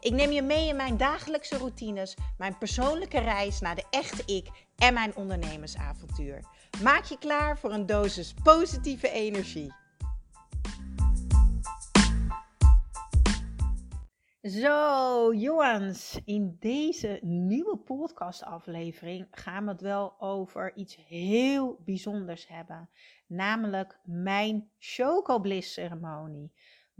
Ik neem je mee in mijn dagelijkse routines, mijn persoonlijke reis naar de echte ik en mijn ondernemersavontuur. Maak je klaar voor een dosis positieve energie. Zo, jongens, in deze nieuwe podcastaflevering gaan we het wel over iets heel bijzonders hebben, namelijk mijn Chocobliss ceremonie.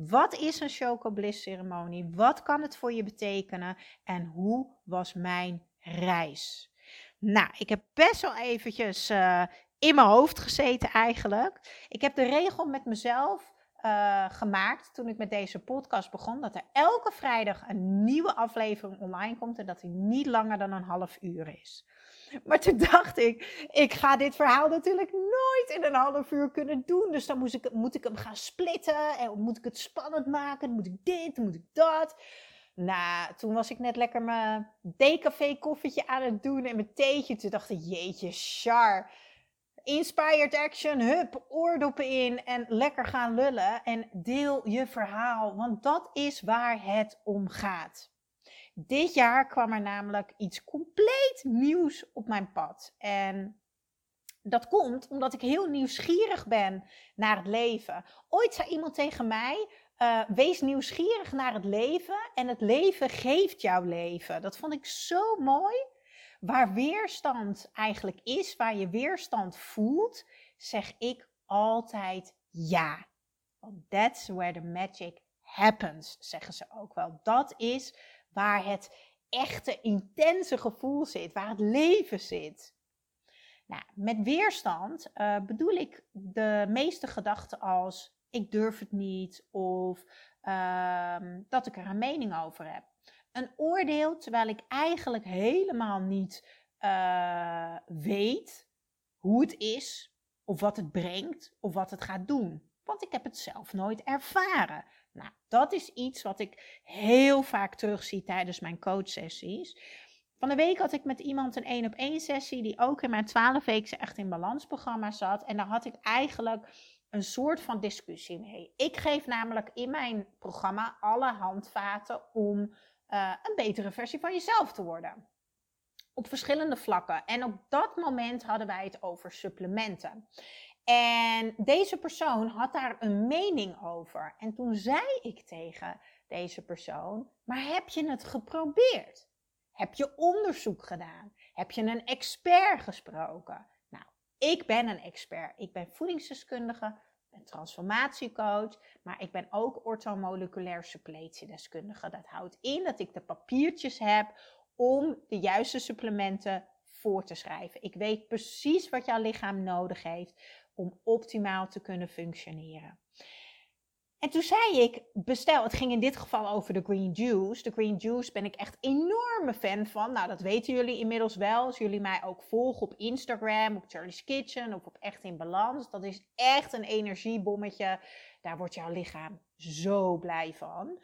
Wat is een Chocobliss ceremonie? Wat kan het voor je betekenen? En hoe was mijn reis? Nou, ik heb best wel eventjes uh, in mijn hoofd gezeten eigenlijk. Ik heb de regel met mezelf uh, gemaakt toen ik met deze podcast begon. Dat er elke vrijdag een nieuwe aflevering online komt. En dat die niet langer dan een half uur is. Maar toen dacht ik, ik ga dit verhaal natuurlijk nooit in een half uur kunnen doen. Dus dan moet ik, moet ik hem gaan splitten. En moet ik het spannend maken. moet ik dit, moet ik dat. Nou, toen was ik net lekker mijn decafé koffietje aan het doen en mijn theetje. Toen dacht ik, jeetje, char. Inspired action, hup, oordoppen in en lekker gaan lullen. En deel je verhaal, want dat is waar het om gaat. Dit jaar kwam er namelijk iets compleet nieuws op mijn pad. En dat komt omdat ik heel nieuwsgierig ben naar het leven. Ooit zei iemand tegen mij: uh, wees nieuwsgierig naar het leven en het leven geeft jouw leven. Dat vond ik zo mooi. Waar weerstand eigenlijk is, waar je weerstand voelt, zeg ik altijd ja. Want that's where the magic happens, zeggen ze ook wel. Dat is waar het echte, intense gevoel zit, waar het leven zit. Nou, met weerstand uh, bedoel ik de meeste gedachten als ik durf het niet of uh, dat ik er een mening over heb. Een oordeel terwijl ik eigenlijk helemaal niet uh, weet hoe het is of wat het brengt of wat het gaat doen. Want ik heb het zelf nooit ervaren. Nou, dat is iets wat ik heel vaak terugzie tijdens mijn coachsessies. Van de week had ik met iemand een één op één sessie die ook in mijn 12 weekse echt in balans programma zat. En daar had ik eigenlijk een soort van discussie mee. Ik geef namelijk in mijn programma alle handvaten om uh, een betere versie van jezelf te worden. Op verschillende vlakken. En op dat moment hadden wij het over supplementen. En deze persoon had daar een mening over. En toen zei ik tegen deze persoon: Maar heb je het geprobeerd? Heb je onderzoek gedaan? Heb je een expert gesproken? Nou, ik ben een expert. Ik ben voedingsdeskundige, ben transformatiecoach, maar ik ben ook orthomoleculair suppletiedeskundige. Dat houdt in dat ik de papiertjes heb om de juiste supplementen voor te schrijven. Ik weet precies wat jouw lichaam nodig heeft om optimaal te kunnen functioneren. En toen zei ik, bestel, het ging in dit geval over de green juice. De green juice ben ik echt enorme fan van. Nou, dat weten jullie inmiddels wel. Als jullie mij ook volgen op Instagram, op Charlie's Kitchen of op Echt in Balans. Dat is echt een energiebommetje. Daar wordt jouw lichaam zo blij van.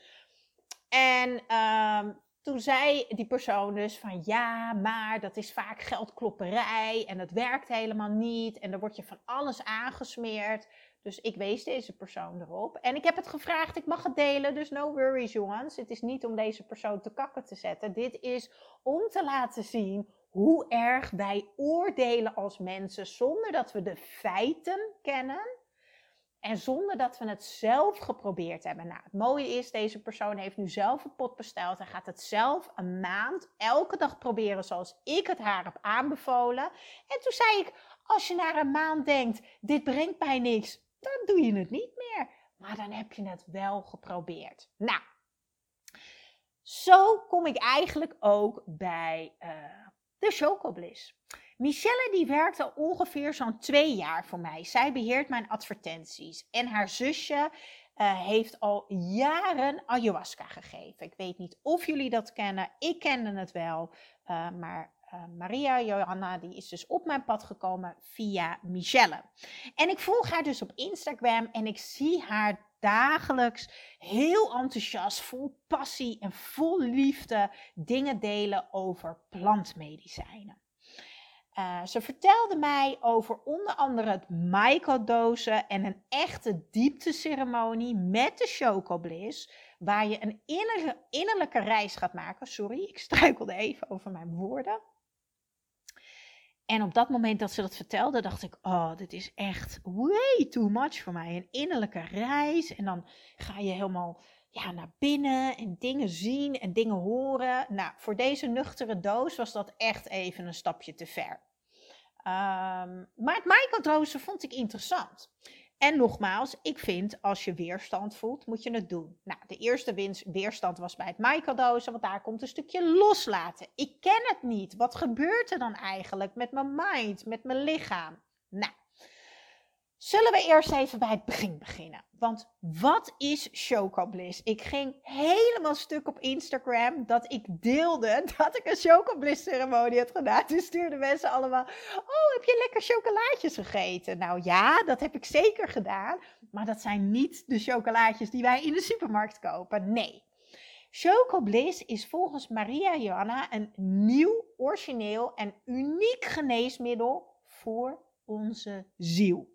En um, toen zei die persoon dus van ja, maar dat is vaak geldklopperij en dat werkt helemaal niet en dan word je van alles aangesmeerd. Dus ik wees deze persoon erop. En ik heb het gevraagd, ik mag het delen, dus no worries jongens. Het is niet om deze persoon te kakken te zetten. Dit is om te laten zien hoe erg wij oordelen als mensen zonder dat we de feiten kennen. En zonder dat we het zelf geprobeerd hebben. Nou, het mooie is, deze persoon heeft nu zelf een pot besteld. Hij gaat het zelf een maand elke dag proberen zoals ik het haar heb aanbevolen. En toen zei ik, als je na een maand denkt, dit brengt mij niks, dan doe je het niet meer. Maar dan heb je het wel geprobeerd. Nou, zo kom ik eigenlijk ook bij uh, de Chocobliss. Michelle die werkt ongeveer zo'n twee jaar voor mij. Zij beheert mijn advertenties. En haar zusje uh, heeft al jaren ayahuasca gegeven. Ik weet niet of jullie dat kennen. Ik kende het wel. Uh, maar Maria Johanna, die is dus op mijn pad gekomen via Michelle. En ik volg haar dus op Instagram en ik zie haar dagelijks heel enthousiast, vol passie en vol liefde dingen delen over plantmedicijnen. Uh, ze vertelde mij over onder andere het microdosen en een echte diepteceremonie met de chocobliss, waar je een innerlijke reis gaat maken. Sorry, ik struikelde even over mijn woorden. En op dat moment dat ze dat vertelde, dacht ik: Oh, dit is echt way too much voor mij. Een innerlijke reis. En dan ga je helemaal ja, naar binnen en dingen zien en dingen horen. Nou, voor deze nuchtere doos was dat echt even een stapje te ver. Um, maar het microdosen vond ik interessant. En nogmaals, ik vind als je weerstand voelt, moet je het doen. Nou, de eerste weerstand was bij het microdosen, want daar komt een stukje loslaten. Ik ken het niet. Wat gebeurt er dan eigenlijk met mijn mind, met mijn lichaam? Nou, Zullen we eerst even bij het begin beginnen? Want wat is Chocobliss? Ik ging helemaal stuk op Instagram dat ik deelde dat ik een Chocobliss ceremonie had gedaan. Toen stuurden mensen allemaal, oh heb je lekker chocolaatjes gegeten? Nou ja, dat heb ik zeker gedaan. Maar dat zijn niet de chocolaatjes die wij in de supermarkt kopen. Nee. Chocobliss is volgens Maria Johanna een nieuw, origineel en uniek geneesmiddel voor onze ziel.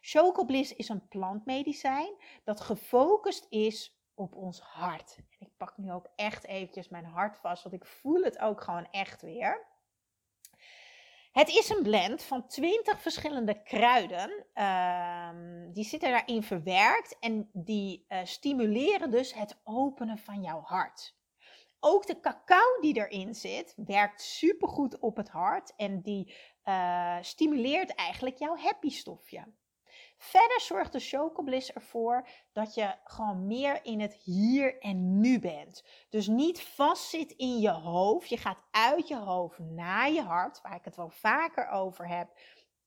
Chocobliss is een plantmedicijn dat gefocust is op ons hart. En ik pak nu ook echt eventjes mijn hart vast, want ik voel het ook gewoon echt weer. Het is een blend van 20 verschillende kruiden. Ehm, die zitten daarin verwerkt en die uh, stimuleren dus het openen van jouw hart. Ook de cacao die erin zit, werkt supergoed op het hart en die uh, stimuleert eigenlijk jouw happy stofje. Verder zorgt de Chocobliss ervoor dat je gewoon meer in het hier en nu bent. Dus niet vastzit in je hoofd. Je gaat uit je hoofd naar je hart, waar ik het wel vaker over heb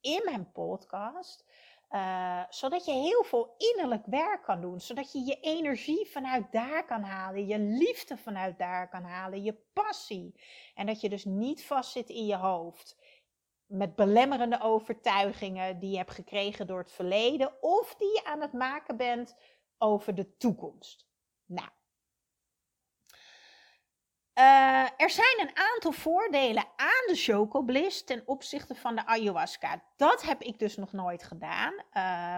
in mijn podcast. Uh, zodat je heel veel innerlijk werk kan doen. Zodat je je energie vanuit daar kan halen. Je liefde vanuit daar kan halen. Je passie. En dat je dus niet vastzit in je hoofd met belemmerende overtuigingen die je hebt gekregen door het verleden of die je aan het maken bent over de toekomst. Nou, uh, er zijn een aantal voordelen aan de chocobliss ten opzichte van de ayahuasca. Dat heb ik dus nog nooit gedaan. Uh,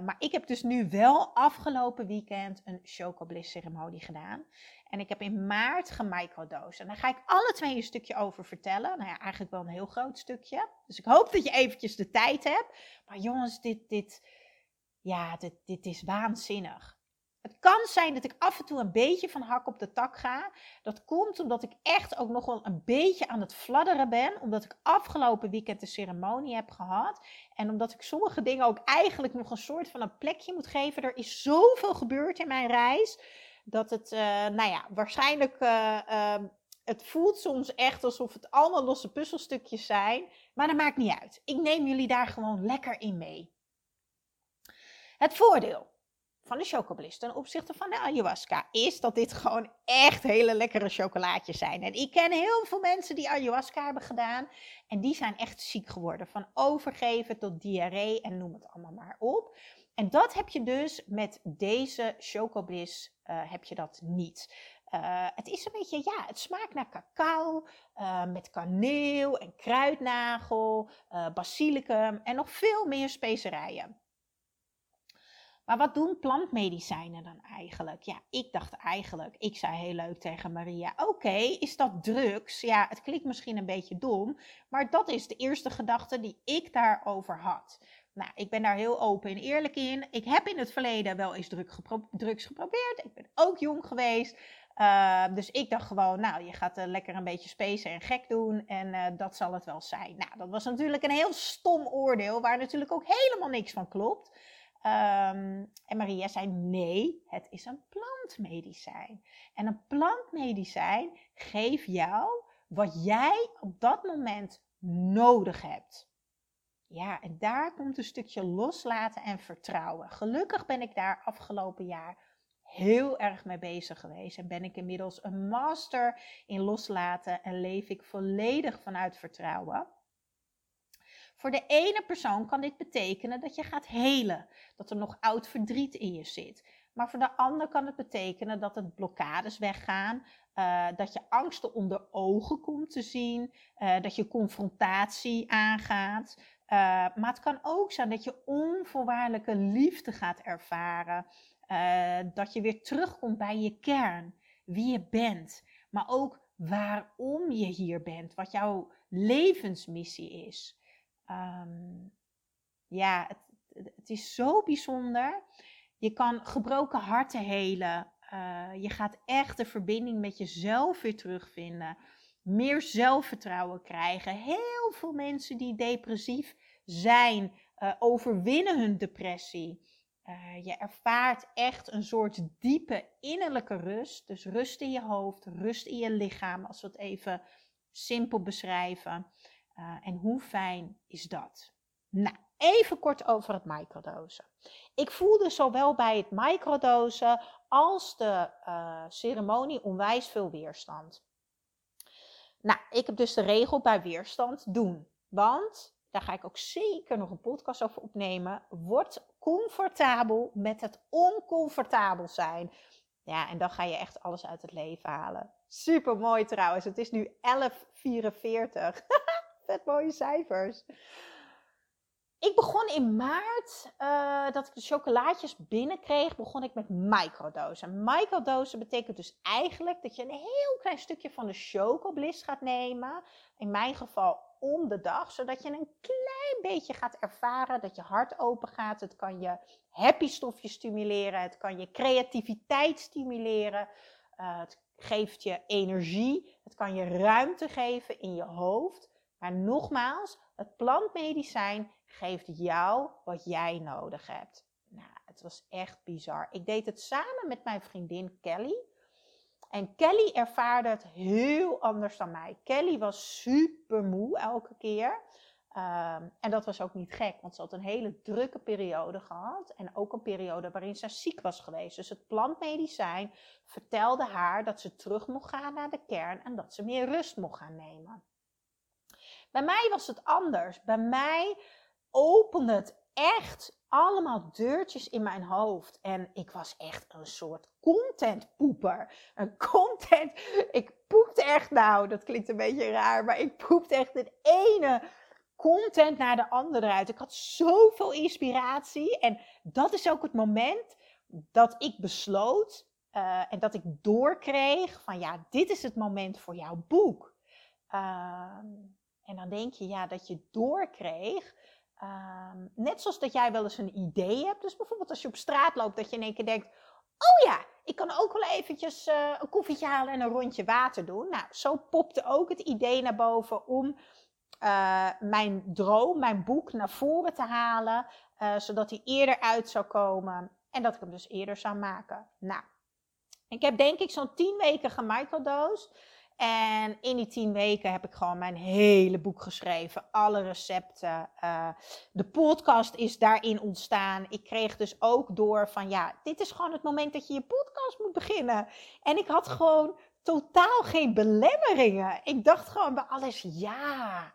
maar ik heb dus nu wel afgelopen weekend een chocobliss ceremonie gedaan. En ik heb in maart gemicrodosen. En daar ga ik alle twee een stukje over vertellen. Nou ja, eigenlijk wel een heel groot stukje. Dus ik hoop dat je eventjes de tijd hebt. Maar jongens, dit, dit, ja, dit, dit is waanzinnig. Het kan zijn dat ik af en toe een beetje van hak op de tak ga. Dat komt omdat ik echt ook nog wel een beetje aan het fladderen ben. Omdat ik afgelopen weekend de ceremonie heb gehad. En omdat ik sommige dingen ook eigenlijk nog een soort van een plekje moet geven. Er is zoveel gebeurd in mijn reis dat het, uh, nou ja, waarschijnlijk, uh, het voelt soms echt alsof het allemaal losse puzzelstukjes zijn. Maar dat maakt niet uit. Ik neem jullie daar gewoon lekker in mee. Het voordeel van de chocobliss ten opzichte van de ayahuasca is dat dit gewoon echt hele lekkere chocolaatjes zijn. En ik ken heel veel mensen die ayahuasca hebben gedaan en die zijn echt ziek geworden. Van overgeven tot diarree en noem het allemaal maar op. En dat heb je dus met deze chocobliss uh, heb je dat niet. Uh, het is een beetje, ja, het smaakt naar cacao uh, met kaneel en kruidnagel, basilicum en nog veel meer specerijen. Maar wat doen plantmedicijnen dan eigenlijk? Ja, ik dacht eigenlijk, ik zei heel leuk tegen Maria: Oké, is dat drugs? Ja, het klinkt misschien een beetje dom, maar dat is de eerste gedachte die ik daarover had. Nou, ik ben daar heel open en eerlijk in. Ik heb in het verleden wel eens drugs geprobeerd. Ik ben ook jong geweest. Uh, dus ik dacht gewoon, nou, je gaat uh, lekker een beetje spacen en gek doen. En uh, dat zal het wel zijn. Nou, dat was natuurlijk een heel stom oordeel, waar natuurlijk ook helemaal niks van klopt. Um, en Maria zei: nee, het is een plantmedicijn. En een plantmedicijn geeft jou wat jij op dat moment nodig hebt. Ja, en daar komt een stukje loslaten en vertrouwen. Gelukkig ben ik daar afgelopen jaar heel erg mee bezig geweest. En ben ik inmiddels een master in loslaten en leef ik volledig vanuit vertrouwen. Voor de ene persoon kan dit betekenen dat je gaat helen, dat er nog oud verdriet in je zit. Maar voor de ander kan het betekenen dat het blokkades weggaan, uh, dat je angsten onder ogen komt te zien, uh, dat je confrontatie aangaat. Uh, maar het kan ook zijn dat je onvoorwaardelijke liefde gaat ervaren, dat je weer terugkomt bij je kern, wie je bent, maar ook waarom je hier bent, wat jouw levensmissie is. Um, ja, het, het is zo bijzonder. Je kan gebroken harten helen. Uh, je gaat echt de verbinding met jezelf weer terugvinden. Meer zelfvertrouwen krijgen. Heel veel mensen die depressief zijn, uh, overwinnen hun depressie. Uh, je ervaart echt een soort diepe innerlijke rust. Dus rust in je hoofd, rust in je lichaam, als we het even simpel beschrijven. en hoe fijn is dat? Nou, even kort over het microdosen. Ik voelde zowel bij het microdosen als de ceremonie onwijs veel weerstand. Nou, ik heb dus de regel bij weerstand doen. Want, daar ga ik ook zeker nog een podcast over opnemen, word comfortabel met het oncomfortabel zijn. Ja, en dan ga je echt alles uit het leven halen. Super mooi trouwens. Het is nu 11.44. Vet mooie cijfers. Ik begon in maart, uh, dat ik de chocolaatjes binnenkreeg, begon ik met microdosen. Microdosen betekent dus eigenlijk dat je een heel klein stukje van de chocobliss gaat nemen. In mijn geval om de dag, zodat je een klein beetje gaat ervaren dat je hart open gaat. Het kan je happy stofje stimuleren, het kan je creativiteit stimuleren. Uh, het geeft je energie, het kan je ruimte geven in je hoofd. Maar nogmaals, het plantmedicijn geeft jou wat jij nodig hebt. Nou, het was echt bizar. Ik deed het samen met mijn vriendin Kelly. En Kelly ervaarde het heel anders dan mij. Kelly was super moe elke keer. Um, en dat was ook niet gek, want ze had een hele drukke periode gehad. En ook een periode waarin ze ziek was geweest. Dus het plantmedicijn vertelde haar dat ze terug mocht gaan naar de kern en dat ze meer rust mocht gaan nemen. Bij mij was het anders. Bij mij opende het echt allemaal deurtjes in mijn hoofd. En ik was echt een soort contentpoeper. Een content. Ik poepte echt, nou, dat klinkt een beetje raar, maar ik poepte echt het ene content naar de andere uit. Ik had zoveel inspiratie. En dat is ook het moment dat ik besloot uh, en dat ik doorkreeg van ja, dit is het moment voor jouw boek. Uh, en dan denk je ja, dat je doorkreeg. Um, net zoals dat jij wel eens een idee hebt. Dus bijvoorbeeld als je op straat loopt, dat je in één keer denkt: Oh ja, ik kan ook wel eventjes uh, een koffietje halen en een rondje water doen. Nou, zo popte ook het idee naar boven om uh, mijn droom, mijn boek naar voren te halen. Uh, zodat hij eerder uit zou komen en dat ik hem dus eerder zou maken. Nou, ik heb denk ik zo'n 10 weken gemicrodosed. En in die tien weken heb ik gewoon mijn hele boek geschreven. Alle recepten. Uh, de podcast is daarin ontstaan. Ik kreeg dus ook door van ja, dit is gewoon het moment dat je je podcast moet beginnen. En ik had gewoon totaal geen belemmeringen. Ik dacht gewoon bij alles ja.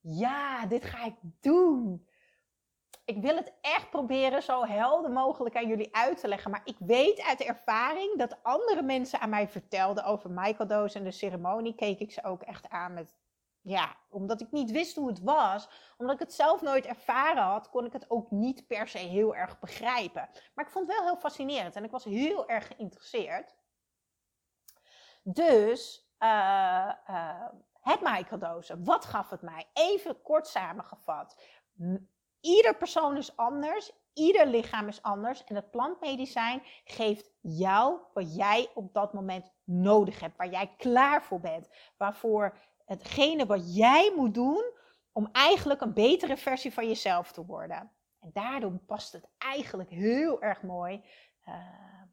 Ja, dit ga ik doen ik wil het echt proberen zo helder mogelijk aan jullie uit te leggen. Maar ik weet uit ervaring dat andere mensen aan mij vertelden over Michael en de ceremonie. Keek ik ze ook echt aan met, ja, omdat ik niet wist hoe het was. Omdat ik het zelf nooit ervaren had, kon ik het ook niet per se heel erg begrijpen. Maar ik vond het wel heel fascinerend en ik was heel erg geïnteresseerd. Dus, uh, uh, het microdosen, wat gaf het mij? Even kort samengevat Ieder persoon is anders, ieder lichaam is anders en het plantmedicijn geeft jou wat jij op dat moment nodig hebt, waar jij klaar voor bent, waarvoor hetgene wat jij moet doen om eigenlijk een betere versie van jezelf te worden. En daardoor past het eigenlijk heel erg mooi uh,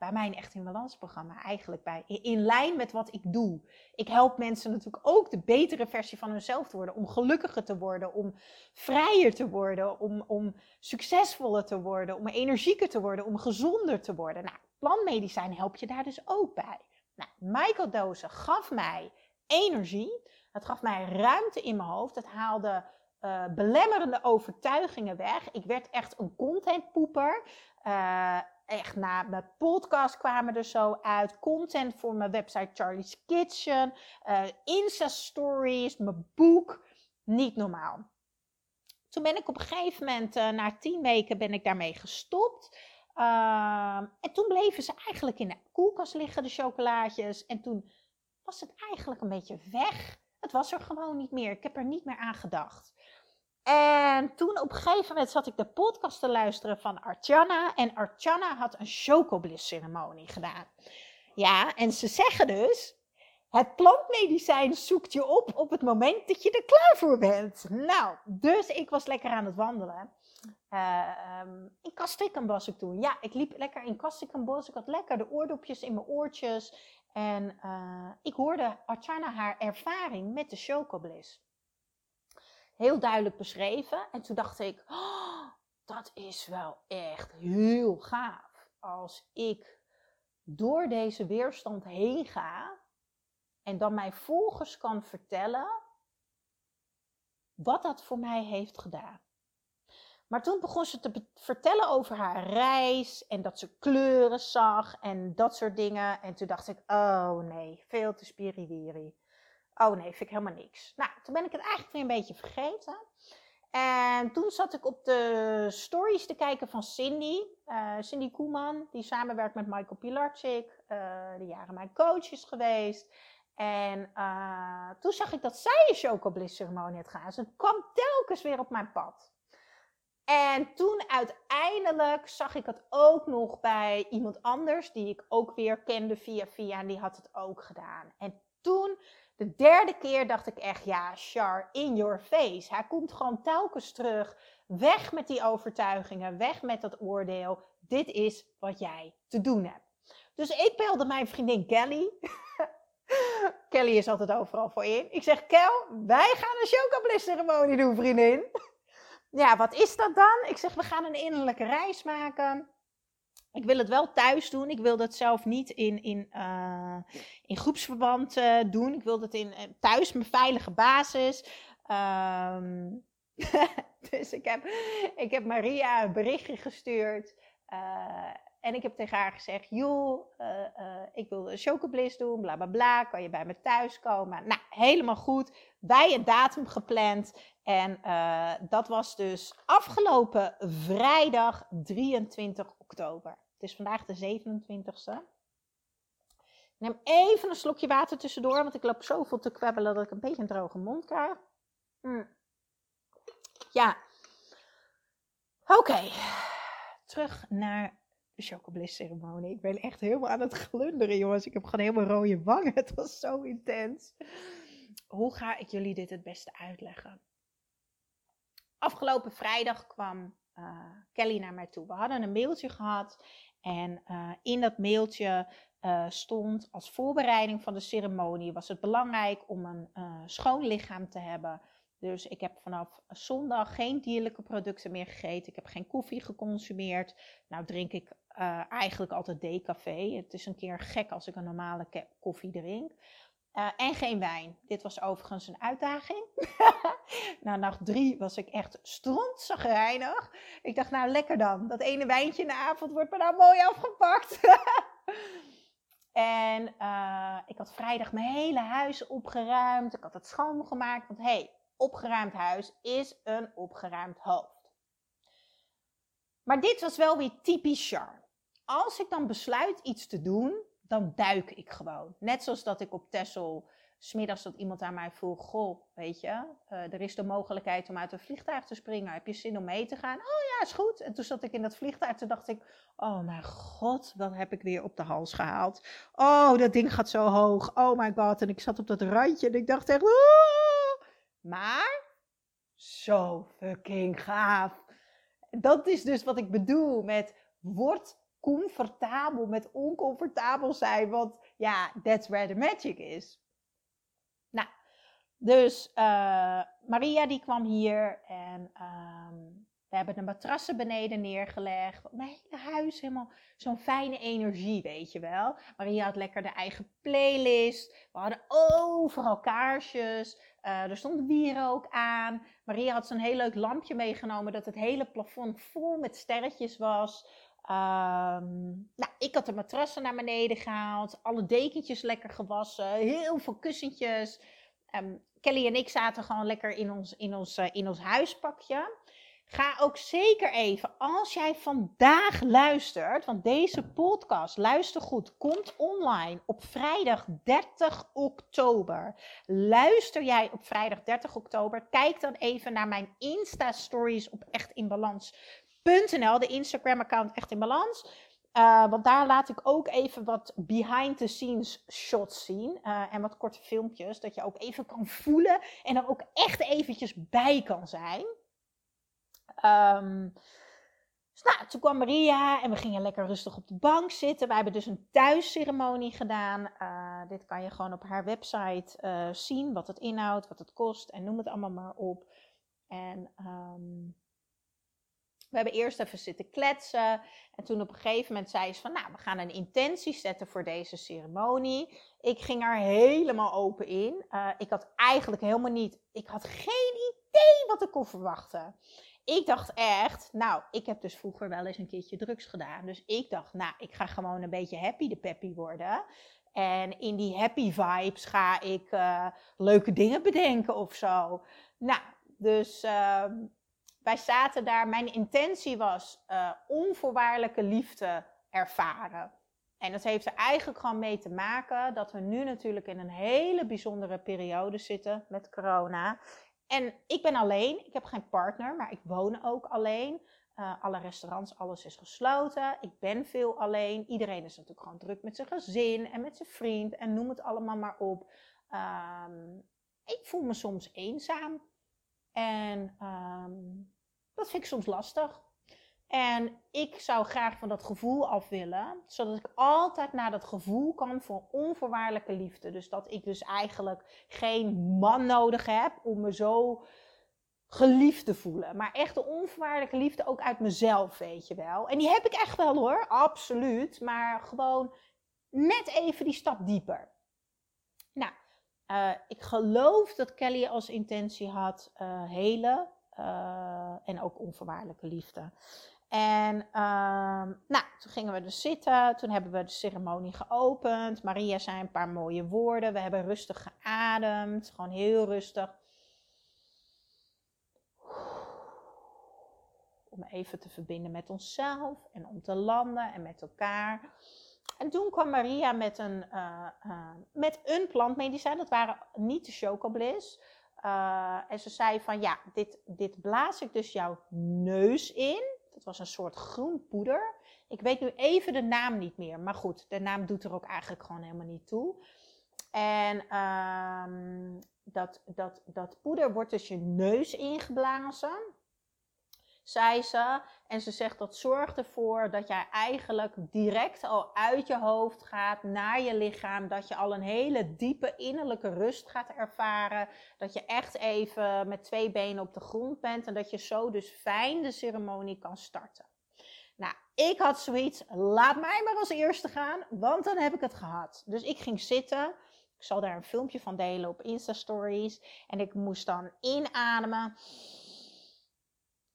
bij mijn Echt in Balans programma. Eigenlijk bij, in lijn met wat ik doe. Ik help mensen natuurlijk ook de betere versie van hunzelf te worden. Om gelukkiger te worden, om vrijer te worden, om, om succesvoller te worden, om energieker te worden, om gezonder te worden. Nou, plantmedicijn helpt je daar dus ook bij. Nou, microdosen gaf mij energie. Het gaf mij ruimte in mijn hoofd. Het haalde uh, belemmerende overtuigingen weg. Ik werd echt een contentpoeper. Uh, echt na mijn podcast kwamen er zo uit. Content voor mijn website Charlie's Kitchen. Uh, Insta stories, mijn boek. Niet normaal. Toen ben ik op een gegeven moment, na tien weken, ben ik daarmee gestopt. Ehm, en toen bleven ze eigenlijk in de koelkast liggen, de chocolaatjes. En toen was het eigenlijk een beetje weg. Het was er gewoon niet meer. Ik heb er niet meer aan gedacht. En toen op een gegeven moment zat ik de podcast te luisteren van Archana. En Archana had een chocobliss ceremonie gedaan. Ja, en ze zeggen dus, het plantmedicijn zoekt je op op het moment dat je er klaar voor bent. Nou, dus ik was lekker aan het wandelen. Uh, um, in Kastrikum was ik toen. Ja, ik liep lekker in Kastrikumbos. Ik had lekker de oordopjes in mijn oortjes. En uh, ik hoorde Archana haar ervaring met de chocobliss. Heel duidelijk beschreven. En toen dacht ik, oh, dat is wel echt heel gaaf. Als ik door deze weerstand heen ga en dan mijn volgers kan vertellen wat dat voor mij heeft gedaan. Maar toen begon ze te vertellen over haar reis en dat ze kleuren zag en dat soort dingen. En toen dacht ik, oh nee, veel te spiriwiri. Oh nee, vind ik helemaal niks. Nou, toen ben ik het eigenlijk weer een beetje vergeten. En toen zat ik op de stories te kijken van Cindy. Uh, Cindy Koeman, die samenwerkt met Michael Pilarczyk. Uh, die jaren mijn coach is geweest. En uh, toen zag ik dat zij een chocobliss ceremonie had gedaan. Dus het kwam telkens weer op mijn pad. En toen uiteindelijk zag ik het ook nog bij iemand anders, die ik ook weer kende via via, en die had het ook gedaan. En toen, de derde keer, dacht ik echt, ja, Char, in your face. Hij komt gewoon telkens terug. Weg met die overtuigingen, weg met dat oordeel. Dit is wat jij te doen hebt. Dus ik belde mijn vriendin Kelly. Kelly is altijd overal voor in. Ik zeg, Kel, wij gaan een chocobliss ceremonie doen, vriendin ja, wat is dat dan? Ik zeg, we gaan een innerlijke reis maken. Ik wil het wel thuis doen. Ik wil dat zelf niet in, in, uh, in groepsverband uh, doen. Ik wil dat in, uh, thuis, mijn veilige basis. Um, dus ik heb, ik heb Maria een berichtje gestuurd. En ik heb tegen haar gezegd: Joh, ik wil een chocobliss doen, bla bla bla. Kan je bij me thuis komen? Nou, helemaal goed. Wij een datum gepland. En uh, dat was dus afgelopen vrijdag 23 oktober. Het is vandaag de 27ste. Ik neem even een slokje water tussendoor, want ik loop zoveel te kwebbelen dat ik een beetje een droge mond krijg. Mm. Ja. Oké. Terug naar de chocobliss ceremonie. Ik ben echt helemaal aan het glunderen, jongens. Ik heb gewoon helemaal rode wangen. Het was zo intens. Hoe ga ik jullie dit het beste uitleggen? afgelopen vrijdag kwam uh, Kelly naar mij toe. We hadden een mailtje gehad en uh, in dat mailtje uh, stond als voorbereiding van de ceremonie was het belangrijk om een schoon lichaam te hebben. Dus ik heb vanaf zondag geen dierlijke producten meer gegeten. Ik heb geen koffie geconsumeerd. Nou drink ik eigenlijk altijd decafé. Het is een keer gek als ik een normale koffie drink. Uh, en geen wijn. Dit was overigens een uitdaging. Na nacht drie was ik echt strontzagrijnig. Ik dacht, nou lekker dan. Dat ene wijntje in de avond wordt me nou mooi afgepakt. en uh, ik had vrijdag mijn hele huis opgeruimd. Ik had het schoongemaakt. Want hé, hey, opgeruimd huis is een opgeruimd hoofd. Maar dit was wel weer typisch Char. Als ik dan besluit iets te doen, dan duik ik gewoon. Net zoals dat ik op Texel, smiddags dat iemand aan mij vroeg, goh, weet je, uh, er is de mogelijkheid om uit een vliegtuig te springen. Heb je zin om mee te gaan? Oh ja, is goed. En toen zat ik in dat vliegtuig, toen dacht ik, oh mijn god, wat heb ik weer op de hals gehaald. Oh, dat ding gaat zo hoog. Oh my god. En ik zat op dat randje en ik dacht echt, oh! maar zo fucking gaaf. Dat is dus wat ik bedoel met word comfortabel met oncomfortabel zijn. Want ja, that's where the magic is. Nou, dus uh, Maria die kwam hier en um, We hebben de matrassen beneden neergelegd. Mijn hele huis helemaal zo'n fijne energie, weet je wel. Maria had lekker de eigen playlist. We hadden overal kaarsjes. Uh, er stond wierook aan. Maria had zo'n heel leuk lampje meegenomen dat het hele plafond vol met sterretjes was. Um, nou, ik had de matrassen naar beneden gehaald. Alle dekentjes lekker gewassen. Heel veel kussentjes. Um, Kelly en ik zaten gewoon lekker in ons, in ons, uh, in ons huispakje. Ga ook zeker even, als jij vandaag luistert, want deze podcast, luister goed, komt online op vrijdag 30 oktober. Luister jij op vrijdag 30 oktober, kijk dan even naar mijn Insta-stories op de Instagram-account Echt in Balans. Uh, want daar laat ik ook even wat behind the scenes shots zien. Uh, en wat korte filmpjes. Dat je ook even kan voelen. En dan ook echt eventjes bij kan zijn. Um, dus nou, toen kwam Maria en we gingen lekker rustig op de bank zitten. We hebben dus een thuisceremonie gedaan. Uh, dit kan je gewoon op haar website zien, wat het inhoudt, wat het kost en noem het allemaal maar op. En um, we hebben eerst even zitten kletsen. En toen op een gegeven moment zei ze van, nou, we gaan een intentie zetten voor deze ceremonie. Ik ging er helemaal open in. Uh, ik had eigenlijk helemaal niet, ik had geen idee wat ik kon verwachten. Ik dacht echt, nou, ik heb dus vroeger wel eens een keertje drugs gedaan. Dus ik dacht, nou, ik ga gewoon een beetje happy de peppy worden. En in die happy vibes ga ik uh, leuke dingen bedenken of zo. Nou, dus uh, wij zaten daar. Mijn intentie was uh, onvoorwaardelijke liefde ervaren. En dat heeft er eigenlijk gewoon mee te maken dat we nu natuurlijk in een hele bijzondere periode zitten met corona. En ik ben alleen, ik heb geen partner, maar ik woon ook alleen. Uh, alle restaurants, alles is gesloten. Ik ben veel alleen. Iedereen is natuurlijk gewoon druk met zijn gezin en met zijn vriend en noem het allemaal maar op. Um, ik voel me soms eenzaam. En um, dat vind ik soms lastig. En ik zou graag van dat gevoel af willen, zodat ik altijd naar dat gevoel kan voor onvoorwaardelijke liefde. Dus dat ik dus eigenlijk geen man nodig heb om me zo geliefd te voelen. Maar echt de onvoorwaardelijke liefde ook uit mezelf, weet je wel. En die heb ik echt wel hoor, absoluut. Maar gewoon net even die stap dieper. Uh, ik geloof dat Kelly als intentie had uh, helen uh, en ook onvoorwaardelijke liefde. En um, nou, toen gingen we dus zitten. Toen hebben we de ceremonie geopend. Maria zei een paar mooie woorden. We hebben rustig geademd. Gewoon heel rustig. Om even te verbinden met onszelf en om te landen en met elkaar. En toen kwam Maria met een, uh, uh, met een plantmedicijn. Dat waren niet de chocobliss. Uh, en ze zei van ja, dit, dit blaas ik dus jouw neus in. Dat was een soort groen poeder. Ik weet nu even de naam niet meer. Maar goed, de naam doet er ook eigenlijk gewoon helemaal niet toe. En um, dat, dat, dat poeder wordt dus je neus ingeblazen zei ze. En ze zegt dat zorgt ervoor dat jij eigenlijk direct al uit je hoofd gaat naar je lichaam. Dat je al een hele diepe innerlijke rust gaat ervaren. Dat je echt even met twee benen op de grond bent. En dat je zo dus fijn de ceremonie kan starten. Nou, ik had zoiets, laat mij maar als eerste gaan, want dan heb ik het gehad. Dus ik ging zitten. Ik zal daar een filmpje van delen op Insta Stories. En ik moest dan inademen.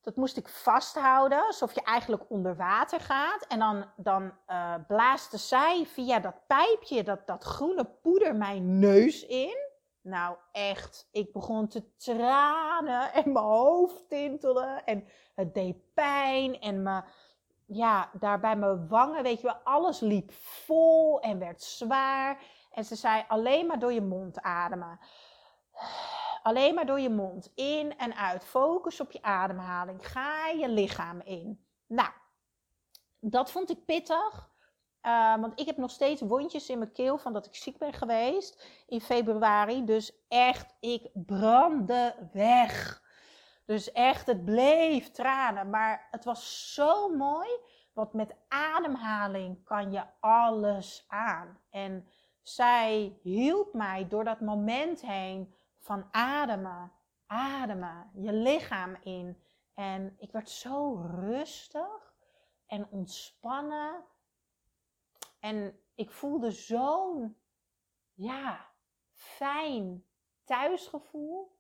Dat moest ik vasthouden, alsof je eigenlijk onder water gaat. En dan, dan uh, blaaste zij via dat pijpje, dat, dat groene poeder, mijn neus in. Nou, echt, ik begon te tranen en mijn hoofd tintelde. En het deed pijn en me, ja, daar bij mijn wangen, weet je wel, alles liep vol en werd zwaar. En ze zei alleen maar door je mond ademen. Alleen maar door je mond. In en uit. Focus op je ademhaling. Ga je lichaam in. Nou, dat vond ik pittig. Uh, want ik heb nog steeds wondjes in mijn keel van dat ik ziek ben geweest in februari. Dus echt, ik brandde weg. Dus echt, het bleef tranen. Maar het was zo mooi. Want met ademhaling kan je alles aan. En zij hielp mij door dat moment heen van ademen, ademen, je lichaam in. En ik werd zo rustig en ontspannen. En ik voelde zo'n, ja, fijn thuisgevoel.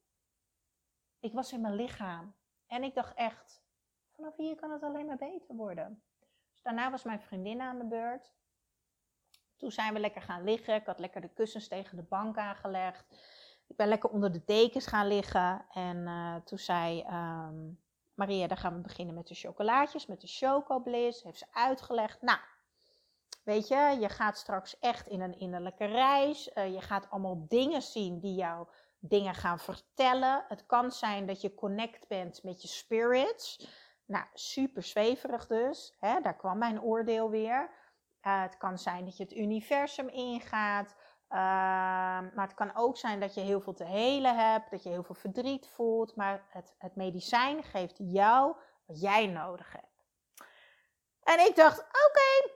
Ik was in mijn lichaam. En ik dacht echt, vanaf hier kan het alleen maar beter worden. Dus daarna was mijn vriendin aan de beurt. Toen zijn we lekker gaan liggen. Ik had lekker de kussens tegen de bank aangelegd. Ik ben lekker onder de dekens gaan liggen. En uh, toen zei um, Maria, dan gaan we beginnen met de chocolaatjes, met de chocobliss. Heeft ze uitgelegd. Nou, weet je, je gaat straks echt in een innerlijke reis. Uh, je gaat allemaal dingen zien die jou dingen gaan vertellen. Het kan zijn dat je connect bent met je spirits. Nou, super zweverig dus. Hè? Daar kwam mijn oordeel weer. Uh, het kan zijn dat je het universum ingaat. Uh, maar het kan ook zijn dat je heel veel te helen hebt, dat je heel veel verdriet voelt. Maar het, het medicijn geeft jou wat jij nodig hebt. En ik dacht, oké,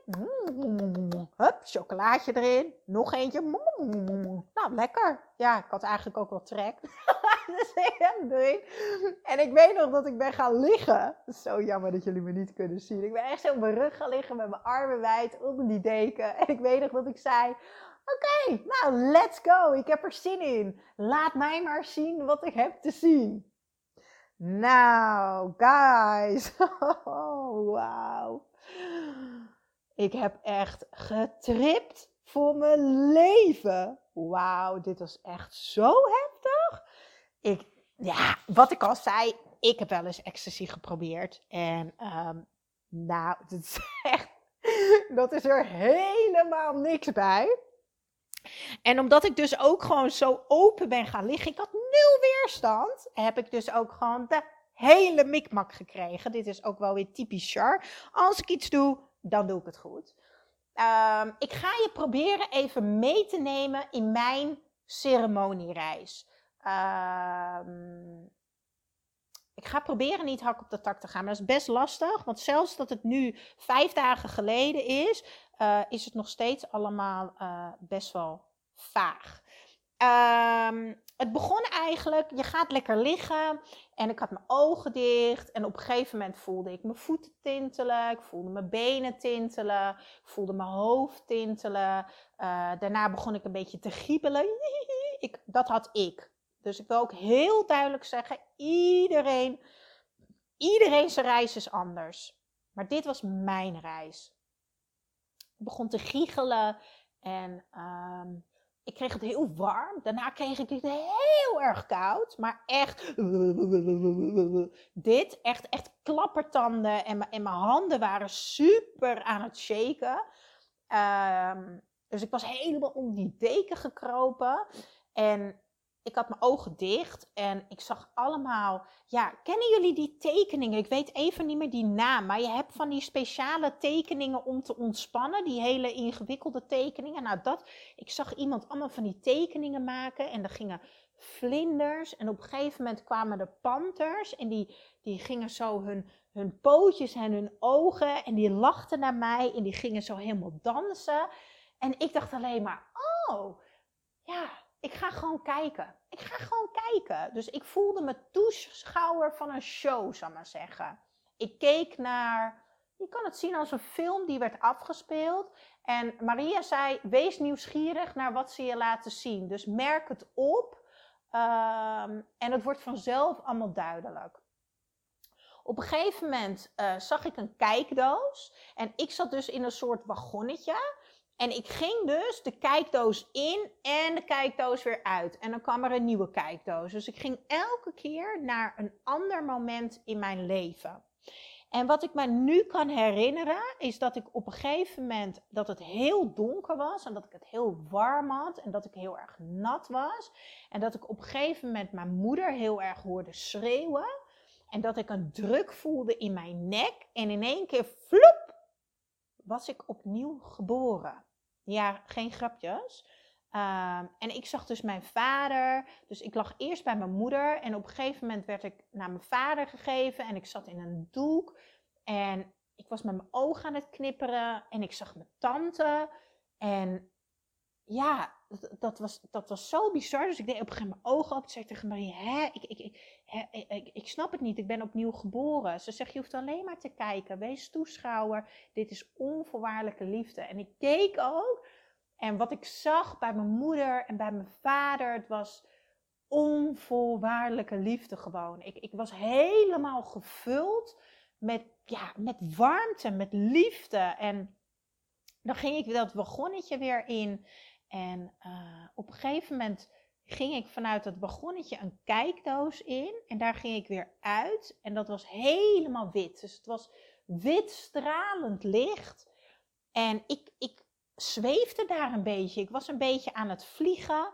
hup, chocolaatje erin, nog eentje. Nou, lekker. Ja, ik had eigenlijk ook wel trek. dus. En ik weet nog dat ik ben gaan liggen. Zo jammer dat jullie me niet kunnen zien. Ik ben echt zo op mijn rug gaan liggen met mijn armen wijd onder die deken. En ik weet nog dat ik zei, oké, nou, let's go. Ik heb er zin in. Laat mij maar zien wat ik heb te zien. Nou, guys. Oh, wauw. Ik heb echt getript voor mijn leven. Wauw, dit was echt zo heftig. Ik, ja, wat ik al zei, ik heb wel eens ecstasy geprobeerd. En um, nou, dat is echt, dat is er helemaal niks bij. En omdat ik dus ook gewoon zo open ben gaan liggen, ik had nul weerstand, heb ik dus ook gewoon de hele mikmak gekregen. Dit is ook wel weer typisch Char. Als ik iets doe, dan doe ik het goed. Um, ik ga je proberen even mee te nemen in mijn ceremoniereis. Um, ik ga proberen niet hak op de tak te gaan, maar dat is best lastig. Want zelfs dat het nu vijf dagen geleden is, uh, is het nog steeds allemaal uh, best wel vaag. Um, het begon eigenlijk, je gaat lekker liggen en ik had mijn ogen dicht en op een gegeven moment voelde ik mijn voeten tintelen, ik voelde mijn benen tintelen, ik voelde mijn hoofd tintelen. Uh, daarna begon ik een beetje te giebelen. Ik, dat had ik. Dus ik wil ook heel duidelijk zeggen, iedereen, iedereen zijn reis is anders. Maar dit was mijn reis. Ik begon te giechelen en um, ik kreeg het heel warm. Daarna kreeg ik het heel erg koud. Maar echt. Dit, echt, echt klappertanden. En, en mijn handen waren super aan het shaken. Um, dus ik was helemaal om die deken gekropen. En ik had mijn ogen dicht en ik zag allemaal. Ja, kennen jullie die tekeningen? Ik weet even niet meer die naam, maar je hebt van die speciale tekeningen om te ontspannen, die hele ingewikkelde tekeningen. Nou, dat. Ik zag iemand allemaal van die tekeningen maken en er gingen vlinders en op een gegeven moment kwamen de panters en die, die gingen zo hun, hun pootjes en hun ogen en die lachten naar mij en die gingen zo helemaal dansen. En ik dacht alleen maar, oh, ja, ik ga gewoon kijken. Ik ga gewoon kijken. Dus ik voelde me toeschouwer van een show, zal ik maar zeggen. Ik keek naar, je kan het zien als een film die werd afgespeeld. En Maria zei, wees nieuwsgierig naar wat ze je laten zien. Dus merk het op um, en het wordt vanzelf allemaal duidelijk. Op een gegeven moment uh, zag ik een kijkdoos en ik zat dus in een soort wagonnetje. En ik ging dus de kijkdoos in en de kijkdoos weer uit. En dan kwam er een nieuwe kijkdoos. Dus ik ging elke keer naar een ander moment in mijn leven. En wat ik me nu kan herinneren, is dat ik op een gegeven moment dat het heel donker was en dat ik het heel warm had en dat ik heel erg nat was. En dat ik op een gegeven moment mijn moeder heel erg hoorde schreeuwen. En dat ik een druk voelde in mijn nek. En in één keer, vloep, was ik opnieuw geboren. Ja, geen grapjes. Um, en ik zag dus mijn vader. Dus ik lag eerst bij mijn moeder. En op een gegeven moment werd ik naar mijn vader gegeven. En ik zat in een doek. En ik was met mijn ogen aan het knipperen. En ik zag mijn tante. En ja, dat, was, dat was zo bizar. Dus ik deed op een gegeven moment mijn ogen open. Toen zei tegen Marie, hè, ik, ik, ik, hè, ik, ik snap het niet. Ik ben opnieuw geboren. Ze zegt, je hoeft alleen maar te kijken. Wees toeschouwer. Dit is onvoorwaardelijke liefde. En ik keek ook. En wat ik zag bij mijn moeder en bij mijn vader, het was onvoorwaardelijke liefde gewoon. Ik, ik was helemaal gevuld met, ja, met warmte, met liefde. En dan ging ik dat wagonnetje weer in. En uh, op een gegeven moment ging ik vanuit dat wagonnetje een kijkdoos in. En daar ging ik weer uit. En dat was helemaal wit. Dus het was wit stralend licht. En ik, ik zweefde daar een beetje. Ik was een beetje aan het vliegen.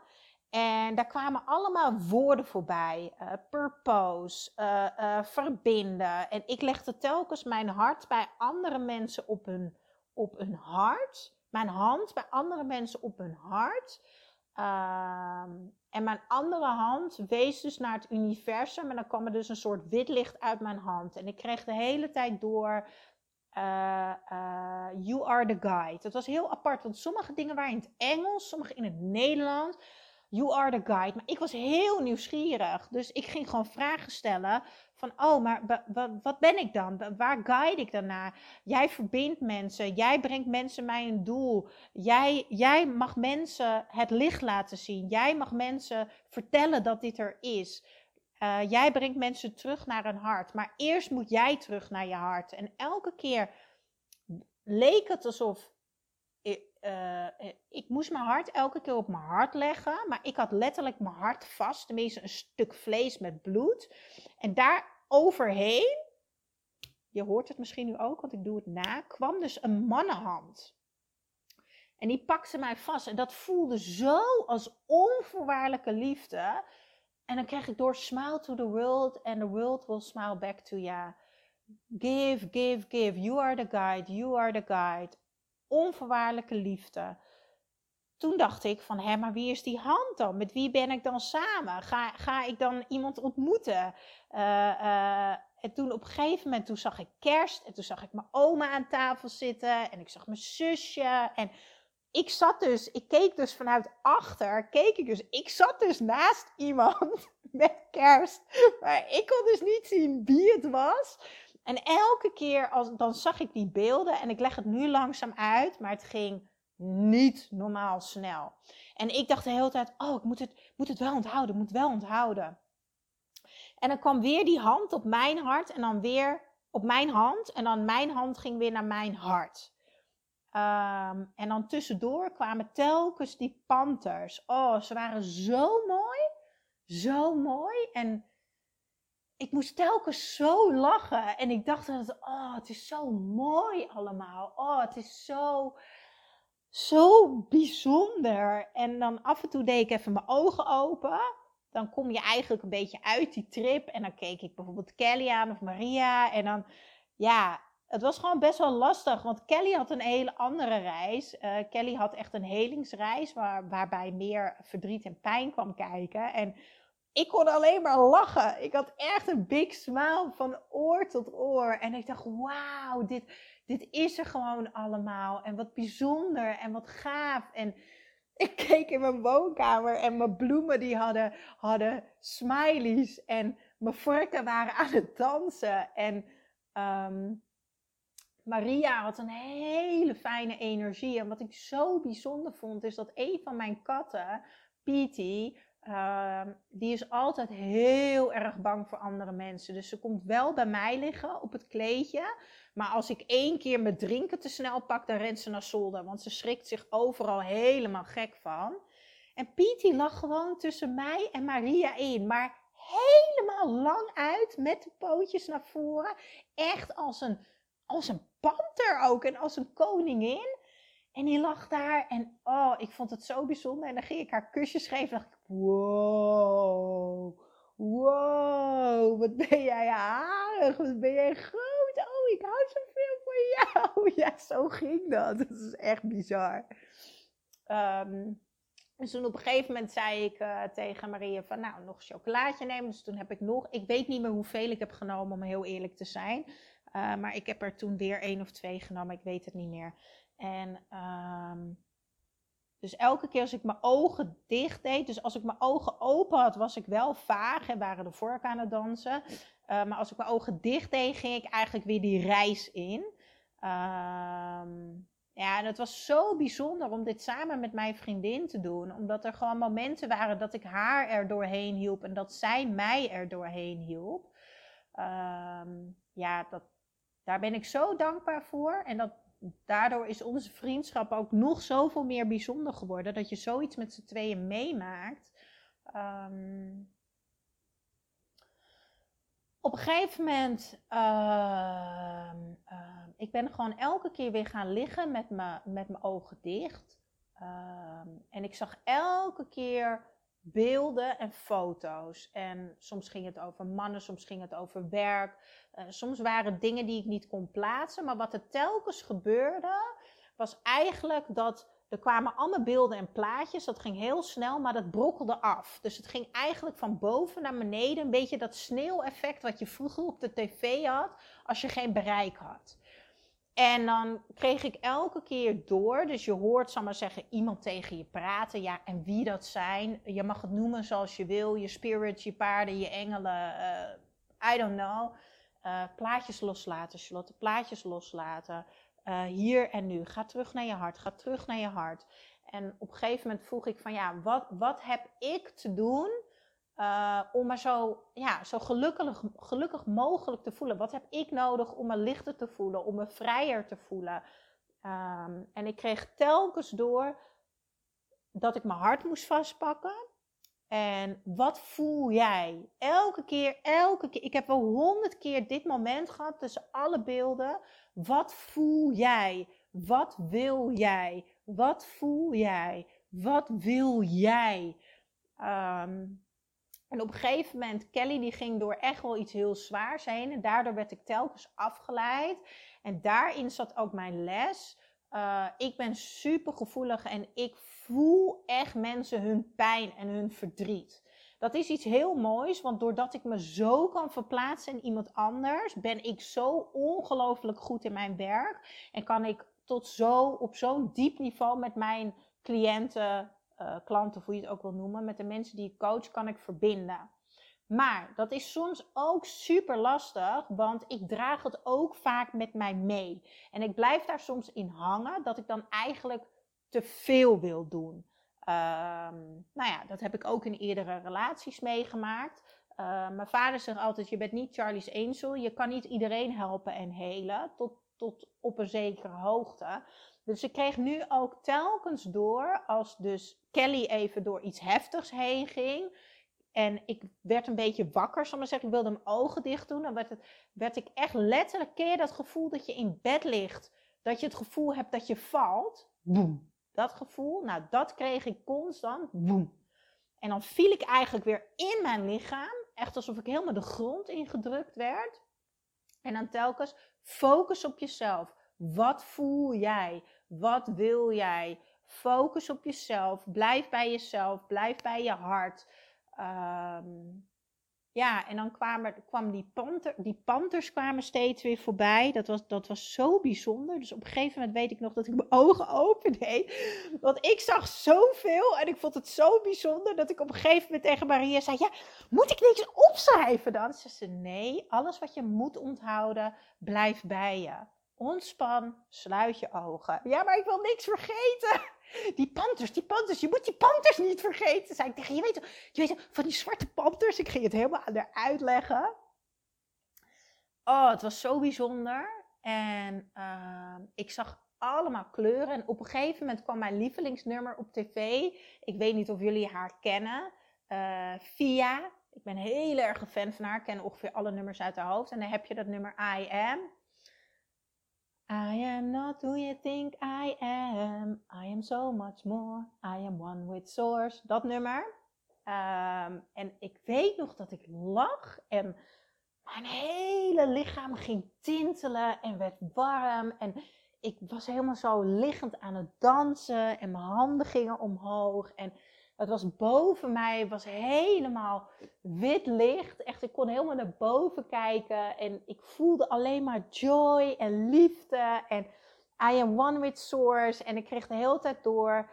En daar kwamen allemaal woorden voorbij. Uh, purpose, uh, verbinden. En ik legde telkens mijn hart bij andere mensen op hun, op hun hart. Mijn hand bij andere mensen op hun hart. Ehm, en mijn andere hand wees dus naar het universum. En dan kwam er dus een soort wit licht uit mijn hand. En ik kreeg de hele tijd door. you are the guide. Het was heel apart, want sommige dingen waren in het Engels, sommige in het Nederlands. You are the guide. Maar ik was heel nieuwsgierig. Dus ik ging gewoon vragen stellen. Van, oh, maar wat ben ik dan? Waar guide ik dan naar? Jij verbindt mensen. Jij brengt mensen mij een doel. Jij, jij mag mensen het licht laten zien. Jij mag mensen vertellen dat dit er is. Uh, jij brengt mensen terug naar hun hart. Maar eerst moet jij terug naar je hart. En elke keer leek het alsof uh, ik moest mijn hart elke keer op mijn hart leggen. Maar ik had letterlijk mijn hart vast. Tenminste, een stuk vlees met bloed. En daar overheen, je hoort het misschien nu ook, want ik doe het na, kwam dus een mannenhand. En die pakte mij vast. En dat voelde zo als onvoorwaardelijke liefde. En dan kreeg ik door smile to the world and the world will smile back to you. Give, give, give. You are the guide. You are the guide onvoorwaardelijke liefde. Toen dacht ik van, hé, maar wie is die hand dan? Met wie ben ik dan samen? Ga, ga ik dan iemand ontmoeten? Uh, uh, en toen op een gegeven moment, toen zag ik kerst. En toen zag ik mijn oma aan tafel zitten. En ik zag mijn zusje. En ik zat dus, ik keek dus vanuit achter. Keek ik dus, ik zat dus naast iemand met kerst. Maar ik kon dus niet zien wie het was. En elke keer als, dan zag ik die beelden en ik leg het nu langzaam uit, maar het ging niet normaal snel. En ik dacht de hele tijd, oh, ik moet het, moet het wel onthouden, moet wel onthouden. En dan kwam weer die hand op mijn hart en dan weer op mijn hand. En dan mijn hand ging weer naar mijn hart. Um, en dan tussendoor kwamen telkens die panters. Oh, ze waren zo mooi. Zo mooi. En ik moest telkens zo lachen. En ik dacht dat oh, het is zo mooi allemaal. Oh, het is zo, zo bijzonder. En dan af en toe deed ik even mijn ogen open. Dan kom je eigenlijk een beetje uit die trip. En dan keek ik bijvoorbeeld Kelly aan of Maria. En dan, ja, het was gewoon best wel lastig. Want Kelly had een hele andere reis. Uh, Kelly had echt een helingsreis. Waar, waarbij meer verdriet en pijn kwam kijken. En ik kon alleen maar lachen. Ik had echt een big smile van oor tot oor. En ik dacht, wauw, dit, dit is er gewoon allemaal. En wat bijzonder en wat gaaf. En ik keek in mijn woonkamer en mijn bloemen die hadden, hadden smileys. En mijn vorken waren aan het dansen. En um, Maria had een hele fijne energie. En wat ik zo bijzonder vond, is dat een van mijn katten, Petey, Ehm, die is altijd heel erg bang voor andere mensen. Dus ze komt wel bij mij liggen op het kleedje. Maar als ik één keer mijn drinken te snel pak, dan rent ze naar zolder. Want ze schrikt zich overal helemaal gek van. En Pietie lag gewoon tussen mij en Maria in. Maar helemaal lang uit met de pootjes naar voren. Echt als een, als een panter ook en als een koningin. En die lag daar en oh, ik vond het zo bijzonder. En dan ging ik haar kusjes geven. dacht ik, wow, wow, wat ben jij aardig, wat ben jij groot. Oh, ik hou zoveel van jou. Ja, zo ging dat. Dat is echt bizar. Um, dus toen op een gegeven moment zei ik uh, tegen Maria van, nou, nog chocolaatje nemen. Dus toen heb ik nog, ik weet niet meer hoeveel ik heb genomen, om heel eerlijk te zijn. Uh, maar ik heb er toen weer één of twee genomen, ik weet het niet meer. En um, Dus elke keer als ik mijn ogen dicht deed, dus als ik mijn ogen open had, was ik wel vaag en waren de vork aan het dansen. Uh, maar als ik mijn ogen dicht deed, ging ik eigenlijk weer die reis in. Ehm, ja, en het was zo bijzonder om dit samen met mijn vriendin te doen. Omdat er gewoon momenten waren dat ik haar er doorheen hielp en dat zij mij er doorheen hielp. Ehm, ja, dat, daar ben ik zo dankbaar voor. En dat, daardoor is onze vriendschap ook nog zoveel meer bijzonder geworden. Dat je zoiets met z'n tweeën meemaakt. Um, op een gegeven moment, uh, ik ben gewoon elke keer weer gaan liggen met, me, met mijn ogen dicht. En ik zag elke keer beelden en foto's. En soms ging het over mannen, soms ging het over werk. Uh, soms waren dingen die ik niet kon plaatsen. Maar wat er telkens gebeurde, was eigenlijk dat er kwamen allemaal beelden en plaatjes. Dat ging heel snel, maar dat brokkelde af. Dus het ging eigenlijk van boven naar beneden. Een beetje dat sneeuweffect wat je vroeger op de tv had als je geen bereik had. En dan kreeg ik elke keer door, dus je hoort, zal maar zeggen, iemand tegen je praten. Ja, en wie dat zijn, je mag het noemen zoals je wil. Je spirits, je paarden, je engelen, uh, I don't know. Uh, plaatjes loslaten, Charlotte, plaatjes loslaten. Uh, hier en nu. Ga terug naar je hart, ga terug naar je hart. En op een gegeven moment vroeg ik van ja, wat, wat heb ik te doen uh, om me zo, ja, zo gelukkig, gelukkig mogelijk te voelen? Wat heb ik nodig om me lichter te voelen, om me vrijer te voelen? Um, en ik kreeg telkens door dat ik mijn hart moest vastpakken. En wat voel jij? Elke keer, elke keer. Ik heb wel honderd keer dit moment gehad tussen alle beelden. Wat voel jij? Wat wil jij? Wat voel jij? Wat wil jij? Um, en op een gegeven moment, Kelly die ging door echt wel iets heel zwaars heen. En daardoor werd ik telkens afgeleid. En daarin zat ook mijn les. Uh, ik ben super gevoelig en ik voel echt mensen hun pijn en hun verdriet. Dat is iets heel moois, want doordat ik me zo kan verplaatsen in iemand anders, ben ik zo ongelooflijk goed in mijn werk. En kan ik tot zo, op zo'n diep niveau met mijn cliënten, uh, klanten, hoe je het ook wil noemen, met de mensen die ik coach, kan ik verbinden. Maar dat is soms ook super lastig, want ik draag het ook vaak met mij mee. En ik blijf daar soms in hangen dat ik dan eigenlijk te veel wil doen. Um, nou ja, dat heb ik ook in eerdere relaties meegemaakt. Uh, mijn vader zegt altijd: Je bent niet Charlie's Angel. Je kan niet iedereen helpen en helen. Tot, tot op een zekere hoogte. Dus ik kreeg nu ook telkens door, als dus Kelly even door iets heftigs heen ging. En ik werd een beetje wakker, zal maar zeggen. Ik wilde mijn ogen dicht doen. Dan werd, het, werd ik echt letterlijk, keer dat gevoel dat je in bed ligt. Dat je het gevoel hebt dat je valt. Boem. Dat gevoel, nou dat kreeg ik constant. Boem. En dan viel ik eigenlijk weer in mijn lichaam. Echt alsof ik helemaal de grond ingedrukt werd. En dan telkens focus op jezelf. Wat voel jij? Wat wil jij? Focus op jezelf. Blijf bij jezelf. Blijf bij je hart. Um, ja, en dan kwamen, kwam die, panter, die panters kwamen steeds weer voorbij. Dat was, dat was zo bijzonder. Dus op een gegeven moment weet ik nog dat ik mijn ogen opende. Want ik zag zoveel en ik vond het zo bijzonder dat ik op een gegeven moment tegen Maria zei: Ja, moet ik niks opschrijven dan? Ze zei: Nee, alles wat je moet onthouden, blijft bij je. Ontspan, sluit je ogen. Ja, maar ik wil niks vergeten. Die panters, die panters, je moet die panters niet vergeten. Zei ik tegen je, weet, je weet van die zwarte panters. Ik ging het helemaal aan haar uitleggen. Oh, het was zo bijzonder. En uh, ik zag allemaal kleuren. En op een gegeven moment kwam mijn lievelingsnummer op tv. Ik weet niet of jullie haar kennen. Uh, Via. Ik ben heel erg een fan van haar. Ik ken ongeveer alle nummers uit haar hoofd. En dan heb je dat nummer I Am. I am not who you think I am. I am so much more. I am one with source. Dat nummer. Um, en ik weet nog dat ik lag en mijn hele lichaam ging tintelen en werd warm. En ik was helemaal zo liggend aan het dansen en mijn handen gingen omhoog. En het was boven mij, was helemaal wit licht. Echt, ik kon helemaal naar boven kijken. En ik voelde alleen maar joy en liefde. En I am one with source. En ik kreeg de hele tijd door.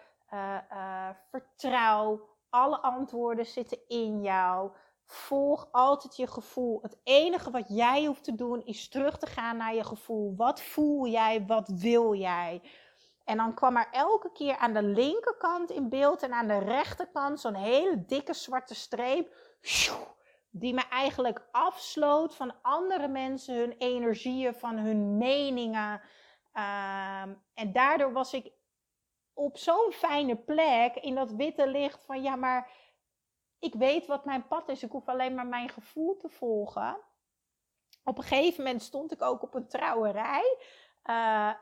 vertrouw. Alle antwoorden zitten in jou. Volg altijd je gevoel. Het enige wat jij hoeft te doen is terug te gaan naar je gevoel. Wat voel jij? Wat wil jij? En dan kwam er elke keer aan de linkerkant in beeld en aan de rechterkant zo'n hele dikke zwarte streep. Die me eigenlijk afsloot van andere mensen, hun energieën, van hun meningen. Ehm, en daardoor was ik op zo'n fijne plek in dat witte licht van ja, maar ik weet wat mijn pad is. Ik hoef alleen maar mijn gevoel te volgen. Op een gegeven moment stond ik ook op een trouwerij. Uh,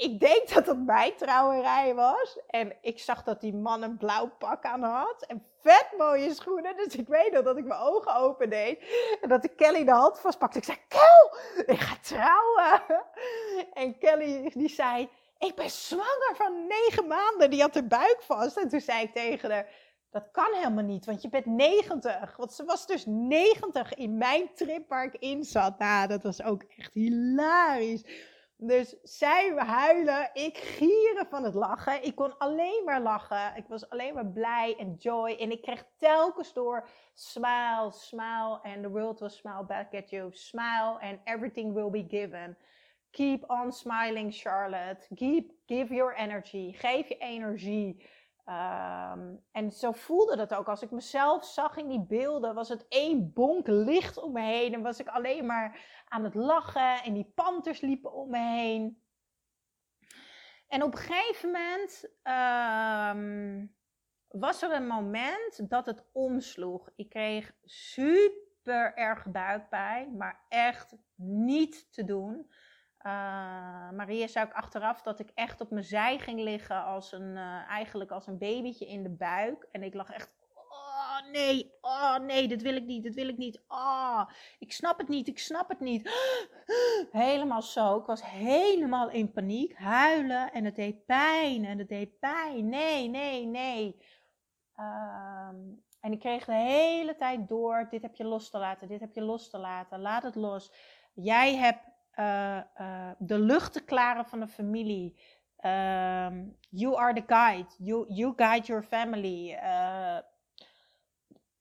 ik denk dat het mijn trouwerij was. En ik zag dat die man een blauw pak aan had. En vet mooie schoenen. Dus ik weet nog dat ik mijn ogen open deed. En dat ik Kelly de hand vastpakte. Ik zei, Kel, ik ga trouwen. En Kelly die zei, ik ben zwanger van negen maanden. Die had de buik vast. En toen zei ik tegen haar, dat kan helemaal niet, want je bent 90. Want ze was dus 90 in mijn trip waar ik in zat. Nou, dat was ook echt hilarisch. Dus zij huilen, ik gieren van het lachen. Ik kon alleen maar lachen. Ik was alleen maar blij en joy. En ik kreeg telkens door smile, smile. And the world will smile back at you. Smile and everything will be given. Keep on smiling, Charlotte. Keep, give your energy. Geef je energie. Ehm, en zo voelde dat ook. Als ik mezelf zag in die beelden, was het één bonk licht om me heen. En was ik alleen maar aan het lachen. En die panters liepen om me heen. En op een gegeven moment ehm, was er een moment dat het omsloeg. Ik kreeg super erg buikpijn, maar echt niet te doen. Uh, Maria zei ook achteraf dat ik echt op mijn zij ging liggen als een, uh, eigenlijk als een babytje in de buik. En ik lag echt, oh nee, oh nee, dit wil ik niet, dit wil ik niet. Oh, ik snap het niet, ik snap het niet. Helemaal zo, ik was helemaal in paniek, huilen en het deed pijn en het deed pijn. Nee, nee, nee. Um, en ik kreeg de hele tijd door, dit heb je los te laten, dit heb je los te laten, laat het los. Jij hebt uh, uh, de luchtenklaren van de familie. Um, you are the guide. You, you guide your family. Uh,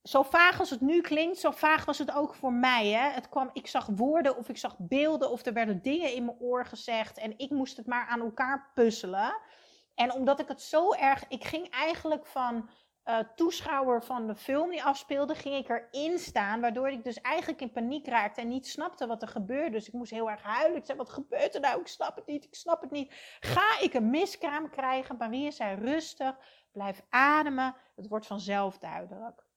zo vaag als het nu klinkt, zo vaag was het ook voor mij. Hè? Het kwam, ik zag woorden of ik zag beelden of er werden dingen in mijn oor gezegd. En ik moest het maar aan elkaar puzzelen. En omdat ik het zo erg. Ik ging eigenlijk van uh, toeschouwer van de film die afspeelde, ging ik erin staan. Waardoor ik dus eigenlijk in paniek raakte en niet snapte wat er gebeurde. Dus ik moest heel erg huilen. Ik zei, wat gebeurt er nou? Ik snap het niet, ik snap het niet. Ga ik een miskraam krijgen? Maria zei, rustig, blijf ademen. Het wordt vanzelf duidelijk.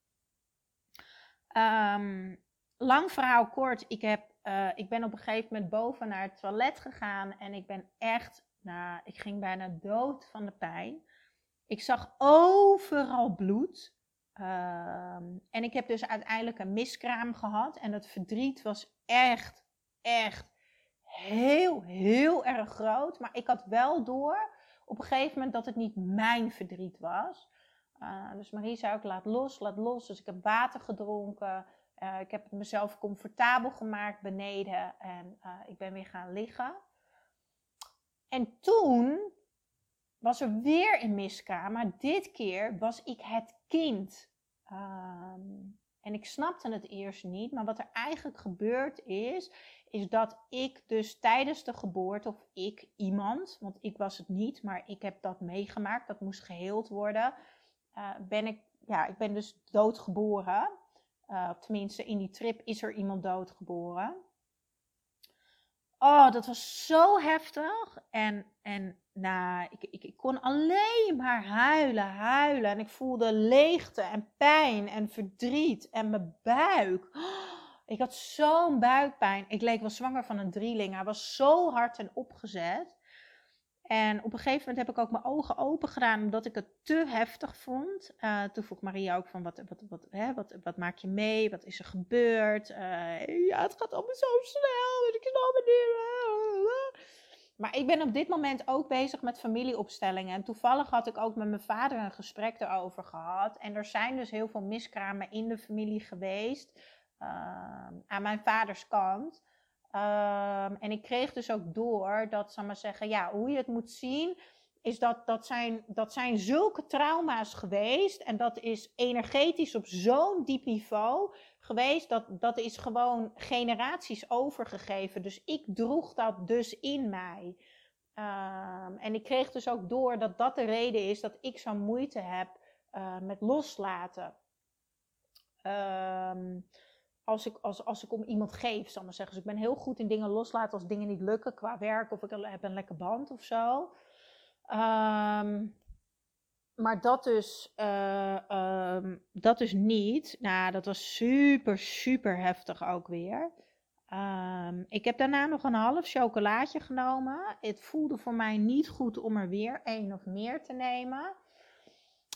Um, lang verhaal kort, ik, heb, uh, ik ben op een gegeven moment boven naar het toilet gegaan. En ik ben echt, nou, ik ging bijna dood van de pijn. Ik zag overal bloed. Ehm, en ik heb dus uiteindelijk een miskraam gehad. En het verdriet was echt, echt heel, heel erg groot. Maar ik had wel door op een gegeven moment dat het niet mijn verdriet was. Uh, dus Marie zei ook, laat los, laat los. Dus ik heb water gedronken. Uh, ik heb mezelf comfortabel gemaakt beneden. En uh, ik ben weer gaan liggen. En toen was er weer een miskraam, maar dit keer was ik het kind. Um, en ik snapte het eerst niet, maar wat er eigenlijk gebeurd is, is dat ik dus tijdens de geboorte, of ik, iemand, want ik was het niet, maar ik heb dat meegemaakt, dat moest geheeld worden, uh, ben ik, ja, ik ben dus doodgeboren. Uh, tenminste, in die trip is er iemand doodgeboren. Oh, dat was zo heftig. En, en nou, ik, ik, ik, kon alleen maar huilen, huilen. En ik voelde leegte en pijn en verdriet en mijn buik. ik had zo'n buikpijn. Ik leek wel zwanger van een drieling. Hij was zo hard en opgezet. En op een gegeven moment heb ik ook mijn ogen open gedaan omdat ik het te heftig vond. Uh, toen vroeg Maria ook van wat, wat, wat, hè, wat, wat maak je mee? Wat is er gebeurd? Uh, ja, het gaat allemaal zo snel. Ik snap het niet. Maar ik ben op dit moment ook bezig met familieopstellingen. En toevallig had ik ook met mijn vader een gesprek erover gehad. En er zijn dus heel veel miskramen in de familie geweest. Uh, aan mijn vaders kant. Um, en ik kreeg dus ook door dat, zal maar zeggen, ja, hoe je het moet zien, is dat dat zijn, dat zijn zulke trauma's geweest. En dat is energetisch op zo'n diep niveau geweest. Dat, dat is gewoon generaties overgegeven. Dus ik droeg dat dus in mij. Ehm, en ik kreeg dus ook door dat dat de reden is dat ik zo'n moeite heb uh, met loslaten. Ehm, als, ik, als, als ik om iemand geef, zal ik maar zeggen. Dus ik ben heel goed in dingen loslaten als dingen niet lukken qua werk of ik heb een lekker band of zo. Ehm, maar dat dus, dat dus niet. Nou, dat was super, super heftig ook weer. Um, ik heb daarna nog een half chocolaatje genomen. Het voelde voor mij niet goed om er weer één of meer te nemen.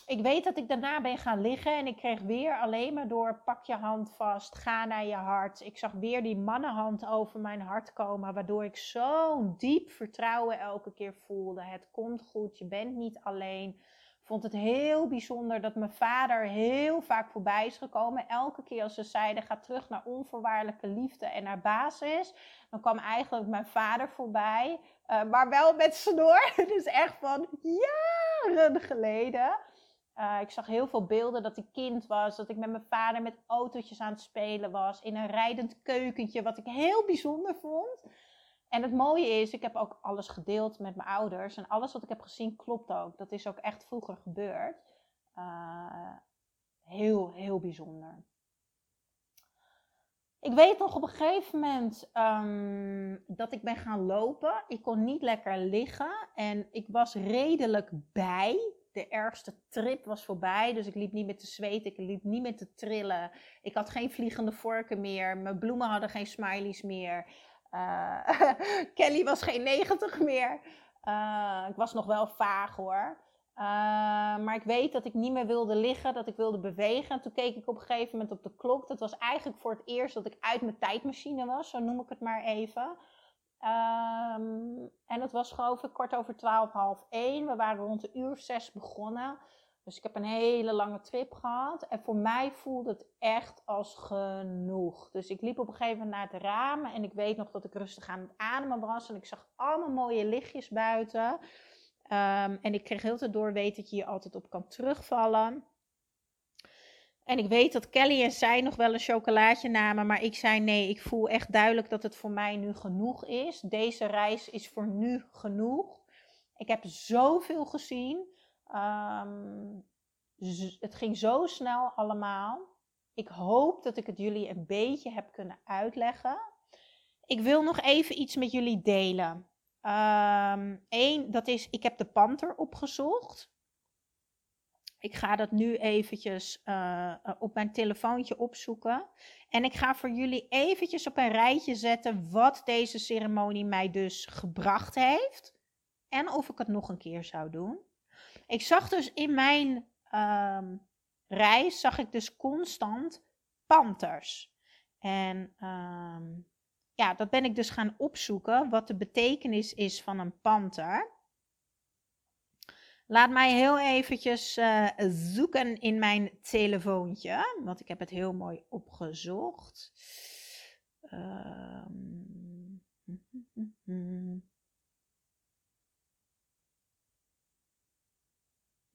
Ik weet dat ik daarna ben gaan liggen en ik kreeg weer alleen maar door pak je hand vast, ga naar je hart. Ik zag weer die mannenhand over mijn hart komen, waardoor ik zo'n diep vertrouwen elke keer voelde. Het komt goed, je bent niet alleen vond het heel bijzonder dat mijn vader heel vaak voorbij is gekomen. Elke keer als ze zeiden, ga terug naar onvoorwaardelijke liefde en naar basis. Dan kwam eigenlijk mijn vader voorbij. Uh, maar wel met snor. Dus echt van jaren geleden. Uh, ik zag heel veel beelden dat ik kind was. Dat ik met mijn vader met autootjes aan het spelen was. In een rijdend keukentje. Wat ik heel bijzonder vond. En het mooie is, ik heb ook alles gedeeld met mijn ouders. En alles wat ik heb gezien klopt ook. Dat is ook echt vroeger gebeurd. Uh, heel, heel bijzonder. Ik weet nog op een gegeven moment um, dat ik ben gaan lopen. Ik kon niet lekker liggen. En ik was redelijk bij. De ergste trip was voorbij. Dus ik liep niet met te zweten. Ik liep niet met te trillen. Ik had geen vliegende vorken meer. Mijn bloemen hadden geen smileys meer. Uh, Kelly was geen 90 meer. Uh, ik was nog wel vaag hoor. Uh, maar ik weet dat ik niet meer wilde liggen, dat ik wilde bewegen. En toen keek ik op een gegeven moment op de klok. Dat was eigenlijk voor het eerst dat ik uit mijn tijdmachine was, zo noem ik het maar even. Um, en het was geloof ik kort over 12, half 1. We waren rond de uur 6 begonnen. Dus ik heb een hele lange trip gehad. En voor mij voelde het echt als genoeg. Dus ik liep op een gegeven moment naar het raam. En ik weet nog dat ik rustig aan het ademen was. En ik zag allemaal mooie lichtjes buiten. Um, en ik kreeg heel te door weet dat je hier altijd op kan terugvallen. En ik weet dat Kelly en zij nog wel een chocolaatje namen. Maar ik zei nee, ik voel echt duidelijk dat het voor mij nu genoeg is. Deze reis is voor nu genoeg. Ik heb zoveel gezien. Um, het ging zo snel allemaal. Ik hoop dat ik het jullie een beetje heb kunnen uitleggen. Ik wil nog even iets met jullie delen. Eén, um, dat is, ik heb de panter opgezocht. Ik ga dat nu eventjes uh, op mijn telefoontje opzoeken. En ik ga voor jullie eventjes op een rijtje zetten wat deze ceremonie mij dus gebracht heeft. En of ik het nog een keer zou doen. Ik zag dus in mijn um, reis, zag ik dus constant panters. En um, ja, dat ben ik dus gaan opzoeken, wat de betekenis is van een panter. Laat mij heel eventjes uh, zoeken in mijn telefoontje, want ik heb het heel mooi opgezocht. Um,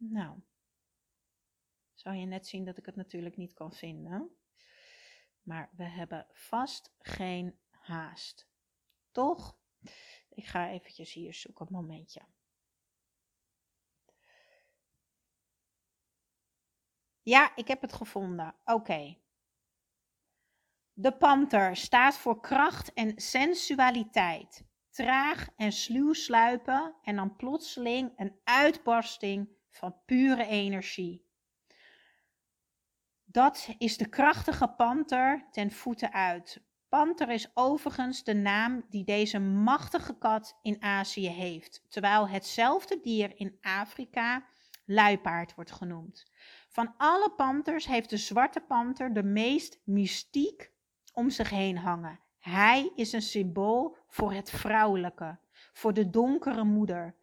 Nou, zou je net zien dat ik het natuurlijk niet kan vinden. Maar we hebben vast geen haast. Toch? Ik ga eventjes hier zoeken, een momentje. Ja, ik heb het gevonden. Oké. De panter staat voor kracht en sensualiteit. Traag en sluw sluipen en dan plotseling een uitbarsting van pure energie. Dat is de krachtige panter ten voeten uit. Panter is overigens de naam die deze machtige kat in Azië heeft, terwijl hetzelfde dier in Afrika luipaard wordt genoemd. Van alle panters heeft de zwarte panter de meest mystiek om zich heen hangen. Hij is een symbool voor het vrouwelijke, voor de donkere moeder,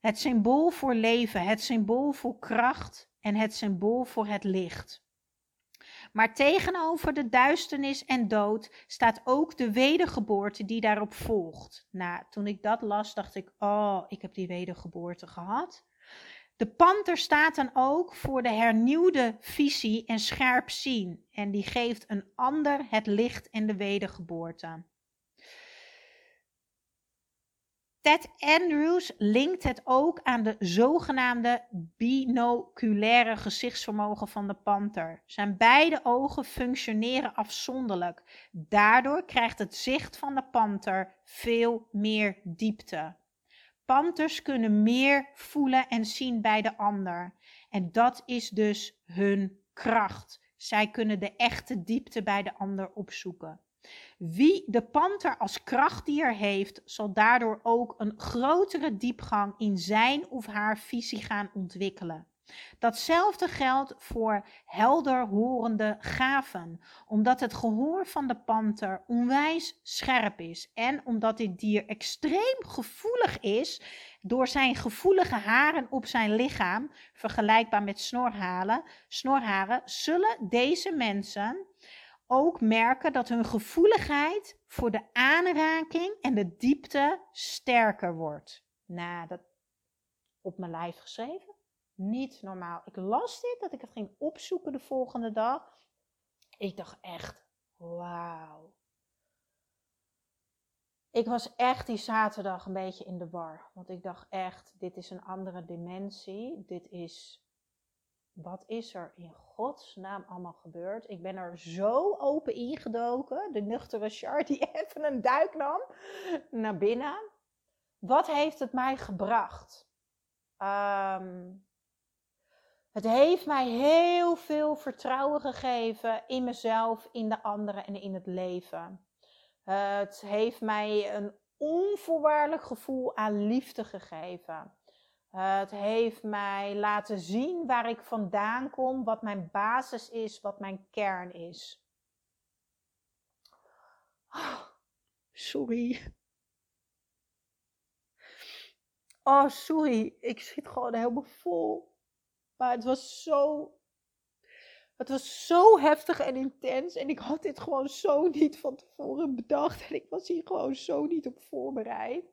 het symbool voor leven, het symbool voor kracht en het symbool voor het licht. Maar tegenover de duisternis en dood staat ook de wedergeboorte die daarop volgt. Nou, toen ik dat las, dacht ik: Oh, ik heb die wedergeboorte gehad. De panter staat dan ook voor de hernieuwde visie en scherp zien. En die geeft een ander het licht en de wedergeboorte. Ted Andrews linkt het ook aan de zogenaamde binoculaire gezichtsvermogen van de panter. Zijn beide ogen functioneren afzonderlijk. Daardoor krijgt het zicht van de panter veel meer diepte. Panters kunnen meer voelen en zien bij de ander. En dat is dus hun kracht. Zij kunnen de echte diepte bij de ander opzoeken. Wie de panter als krachtdier heeft, zal daardoor ook een grotere diepgang in zijn of haar visie gaan ontwikkelen. Datzelfde geldt voor helder horende gaven, omdat het gehoor van de panter onwijs scherp is en omdat dit dier extreem gevoelig is door zijn gevoelige haren op zijn lichaam, vergelijkbaar met snorhalen, snorharen, zullen deze mensen ook merken dat hun gevoeligheid voor de aanraking en de diepte sterker wordt. Nou, dat op mijn lijf geschreven. Niet normaal. Ik las dit, dat ik het ging opzoeken de volgende dag. Ik dacht echt, wauw. Ik was echt die zaterdag een beetje in de war. Want ik dacht echt, dit is een andere dimensie. Dit is wat is er in godsnaam allemaal gebeurd? Ik ben er zo open ingedoken. De nuchtere Char die even een duik nam naar binnen. Wat heeft het mij gebracht? Ehm, het heeft mij heel veel vertrouwen gegeven in mezelf, in de anderen en in het leven. Het heeft mij een onvoorwaardelijk gevoel aan liefde gegeven. Het heeft mij laten zien waar ik vandaan kom, wat mijn basis is, wat mijn kern is. Oh, sorry. Oh, sorry. Ik zit gewoon helemaal vol. Maar het was zo. Het was zo heftig en intens. En ik had dit gewoon zo niet van tevoren bedacht. En ik was hier gewoon zo niet op voorbereid.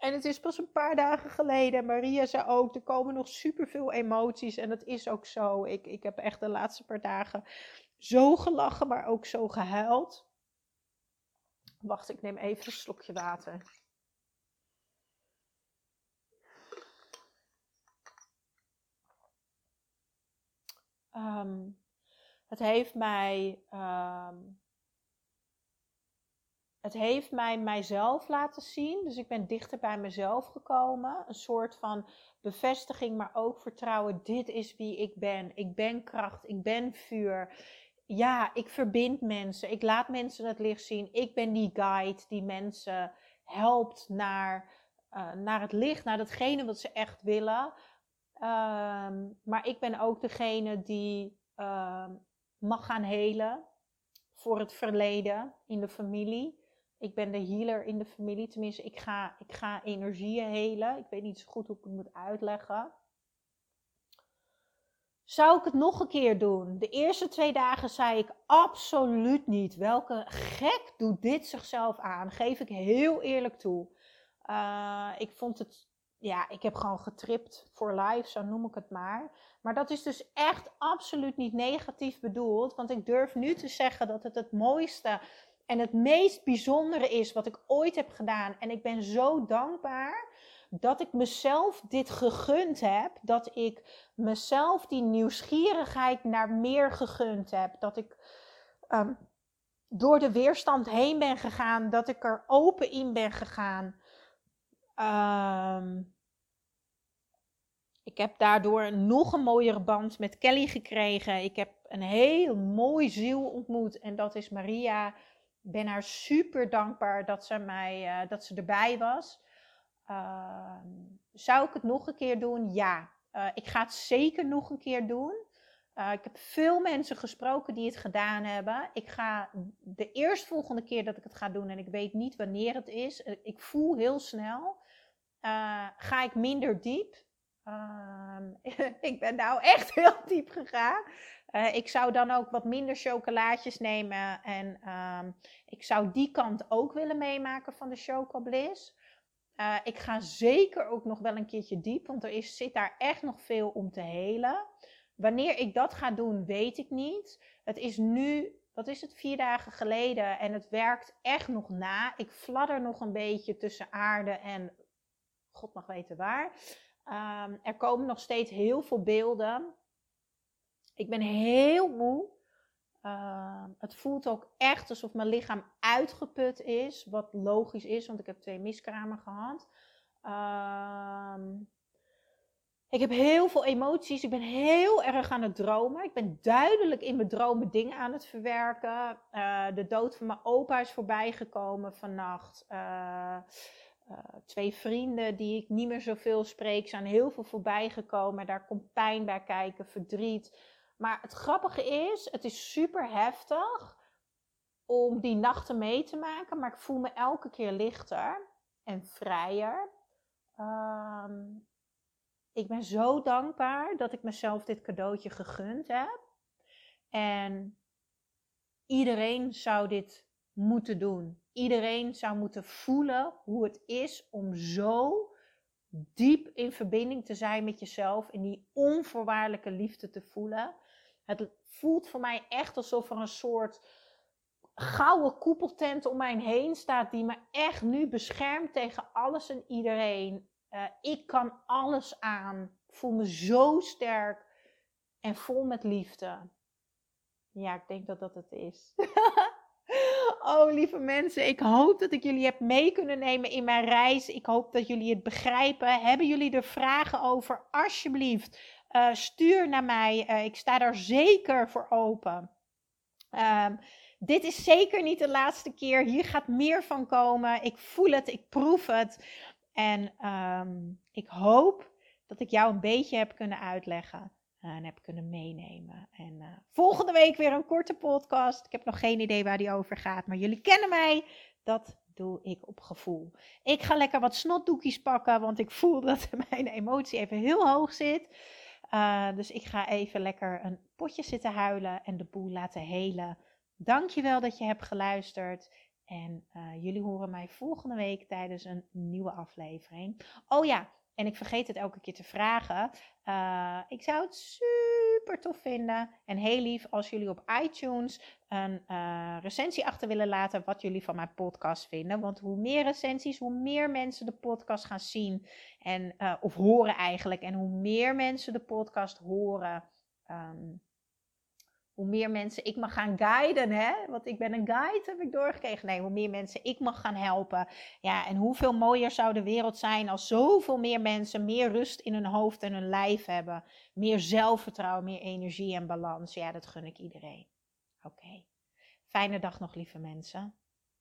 En het is pas een paar dagen geleden. Maria zei ook, er komen nog superveel emoties. En dat is ook zo. Ik, ik heb echt de laatste paar dagen zo gelachen, maar ook zo gehuild. Wacht, ik neem even een slokje water. Ehm, het heeft mij um, het heeft mij mijzelf laten zien. Dus ik ben dichter bij mezelf gekomen. Een soort van bevestiging, maar ook vertrouwen. Dit is wie ik ben. Ik ben kracht. Ik ben vuur. Ja, ik verbind mensen. Ik laat mensen het licht zien. Ik ben die guide die mensen helpt naar, uh, naar het licht, naar datgene wat ze echt willen. Ehm, maar ik ben ook degene die uh, mag gaan helen voor het verleden in de familie. Ik ben de healer in de familie. Tenminste, ik ga, ik ga energieën helen. Ik weet niet zo goed hoe ik het moet uitleggen. Zou ik het nog een keer doen? De eerste twee dagen zei ik absoluut niet. Welke gek doet dit zichzelf aan? Geef ik heel eerlijk toe. Uh, ik vond het, ja, ik heb gewoon getript voor life, zo noem ik het maar. Maar dat is dus echt absoluut niet negatief bedoeld. Want ik durf nu te zeggen dat het het mooiste en het meest bijzondere is wat ik ooit heb gedaan. En ik ben zo dankbaar dat ik mezelf dit gegund heb. Dat ik mezelf die nieuwsgierigheid naar meer gegund heb. Dat ik um, door de weerstand heen ben gegaan. Dat ik er open in ben gegaan. Um, ik heb daardoor nog een mooiere band met Kelly gekregen. Ik heb een heel mooi ziel ontmoet. En dat is Maria ben haar super dankbaar dat ze, mij, uh, dat ze erbij was. Uh, zou ik het nog een keer doen? Ja. Uh, ik ga het zeker nog een keer doen. Uh, ik heb veel mensen gesproken die het gedaan hebben. Ik ga de eerstvolgende keer dat ik het ga doen, en ik weet niet wanneer het is, ik voel heel snel, ga ik minder diep. Ehm, ik ben nou echt heel diep gegaan. Uh, ik zou dan ook wat minder chocolaatjes nemen. En ehm, ik zou die kant ook willen meemaken van de Chocobliss. Uh, ik ga zeker ook nog wel een keertje diep, want er is, zit daar echt nog veel om te helen. Wanneer ik dat ga doen, weet ik niet. Het is nu wat is het, vier dagen geleden. En het werkt echt nog na. Ik fladder nog een beetje tussen aarde en God mag weten waar. Um, er komen nog steeds heel veel beelden. Ik ben heel moe. Uh, het voelt ook echt alsof mijn lichaam uitgeput is. Wat logisch is, want ik heb twee miskramen gehad. Uh, ik heb heel veel emoties. Ik ben heel erg aan het dromen. Ik ben duidelijk in mijn dromen dingen aan het verwerken. Uh, de dood van mijn opa is voorbijgekomen vannacht. Uh, twee vrienden die ik niet meer zoveel spreek zijn heel veel voorbijgekomen. Daar komt pijn bij kijken, verdriet. Maar het grappige is, het is super heftig om die nachten mee te maken. Maar ik voel me elke keer lichter en vrijer. Um, ik ben zo dankbaar dat ik mezelf dit cadeautje gegund heb. En iedereen zou dit moeten doen. Iedereen zou moeten voelen hoe het is om zo diep in verbinding te zijn met jezelf en die onvoorwaardelijke liefde te voelen. Het voelt voor mij echt alsof er een soort gouden koepeltent om mij heen staat die me echt nu beschermt tegen alles en iedereen. Uh, ik kan alles aan. Ik voel me zo sterk en vol met liefde. Ja, ik denk dat dat het is. oh, lieve mensen, ik hoop dat ik jullie heb mee kunnen nemen in mijn reis. Ik hoop dat jullie het begrijpen. Hebben jullie er vragen over? Alsjeblieft, uh, stuur naar mij. Uh, ik sta daar zeker voor open. Um, dit is zeker niet de laatste keer. Hier gaat meer van komen. Ik voel het, ik proef het. En um, ik hoop dat ik jou een beetje heb kunnen uitleggen en heb kunnen meenemen. En uh, volgende week weer een korte podcast. Ik heb nog geen idee waar die over gaat, maar jullie kennen mij. Dat doe ik op gevoel. Ik ga lekker wat snotdoekjes pakken, want ik voel dat mijn emotie even heel hoog zit. Uh, dus ik ga even lekker een potje zitten huilen en de boel laten helen. Dankjewel dat je hebt geluisterd. En jullie horen mij volgende week tijdens een nieuwe aflevering. Oh ja, en ik vergeet het elke keer te vragen. Uh, ik zou het super tof vinden en heel lief als jullie op iTunes een uh, recensie achter willen laten wat jullie van mijn podcast vinden. Want hoe meer recensies, hoe meer mensen de podcast gaan zien en, of horen eigenlijk. En hoe meer mensen de podcast horen. Um, hoe meer mensen ik mag gaan guiden, hè? Want ik ben een guide, heb ik doorgekregen. Nee, hoe meer mensen ik mag gaan helpen. Ja, en hoeveel mooier zou de wereld zijn als zoveel meer mensen meer rust in hun hoofd en hun lijf hebben. Meer zelfvertrouwen, meer energie en balans. Ja, dat gun ik iedereen. Oké. Fijne dag nog, lieve mensen.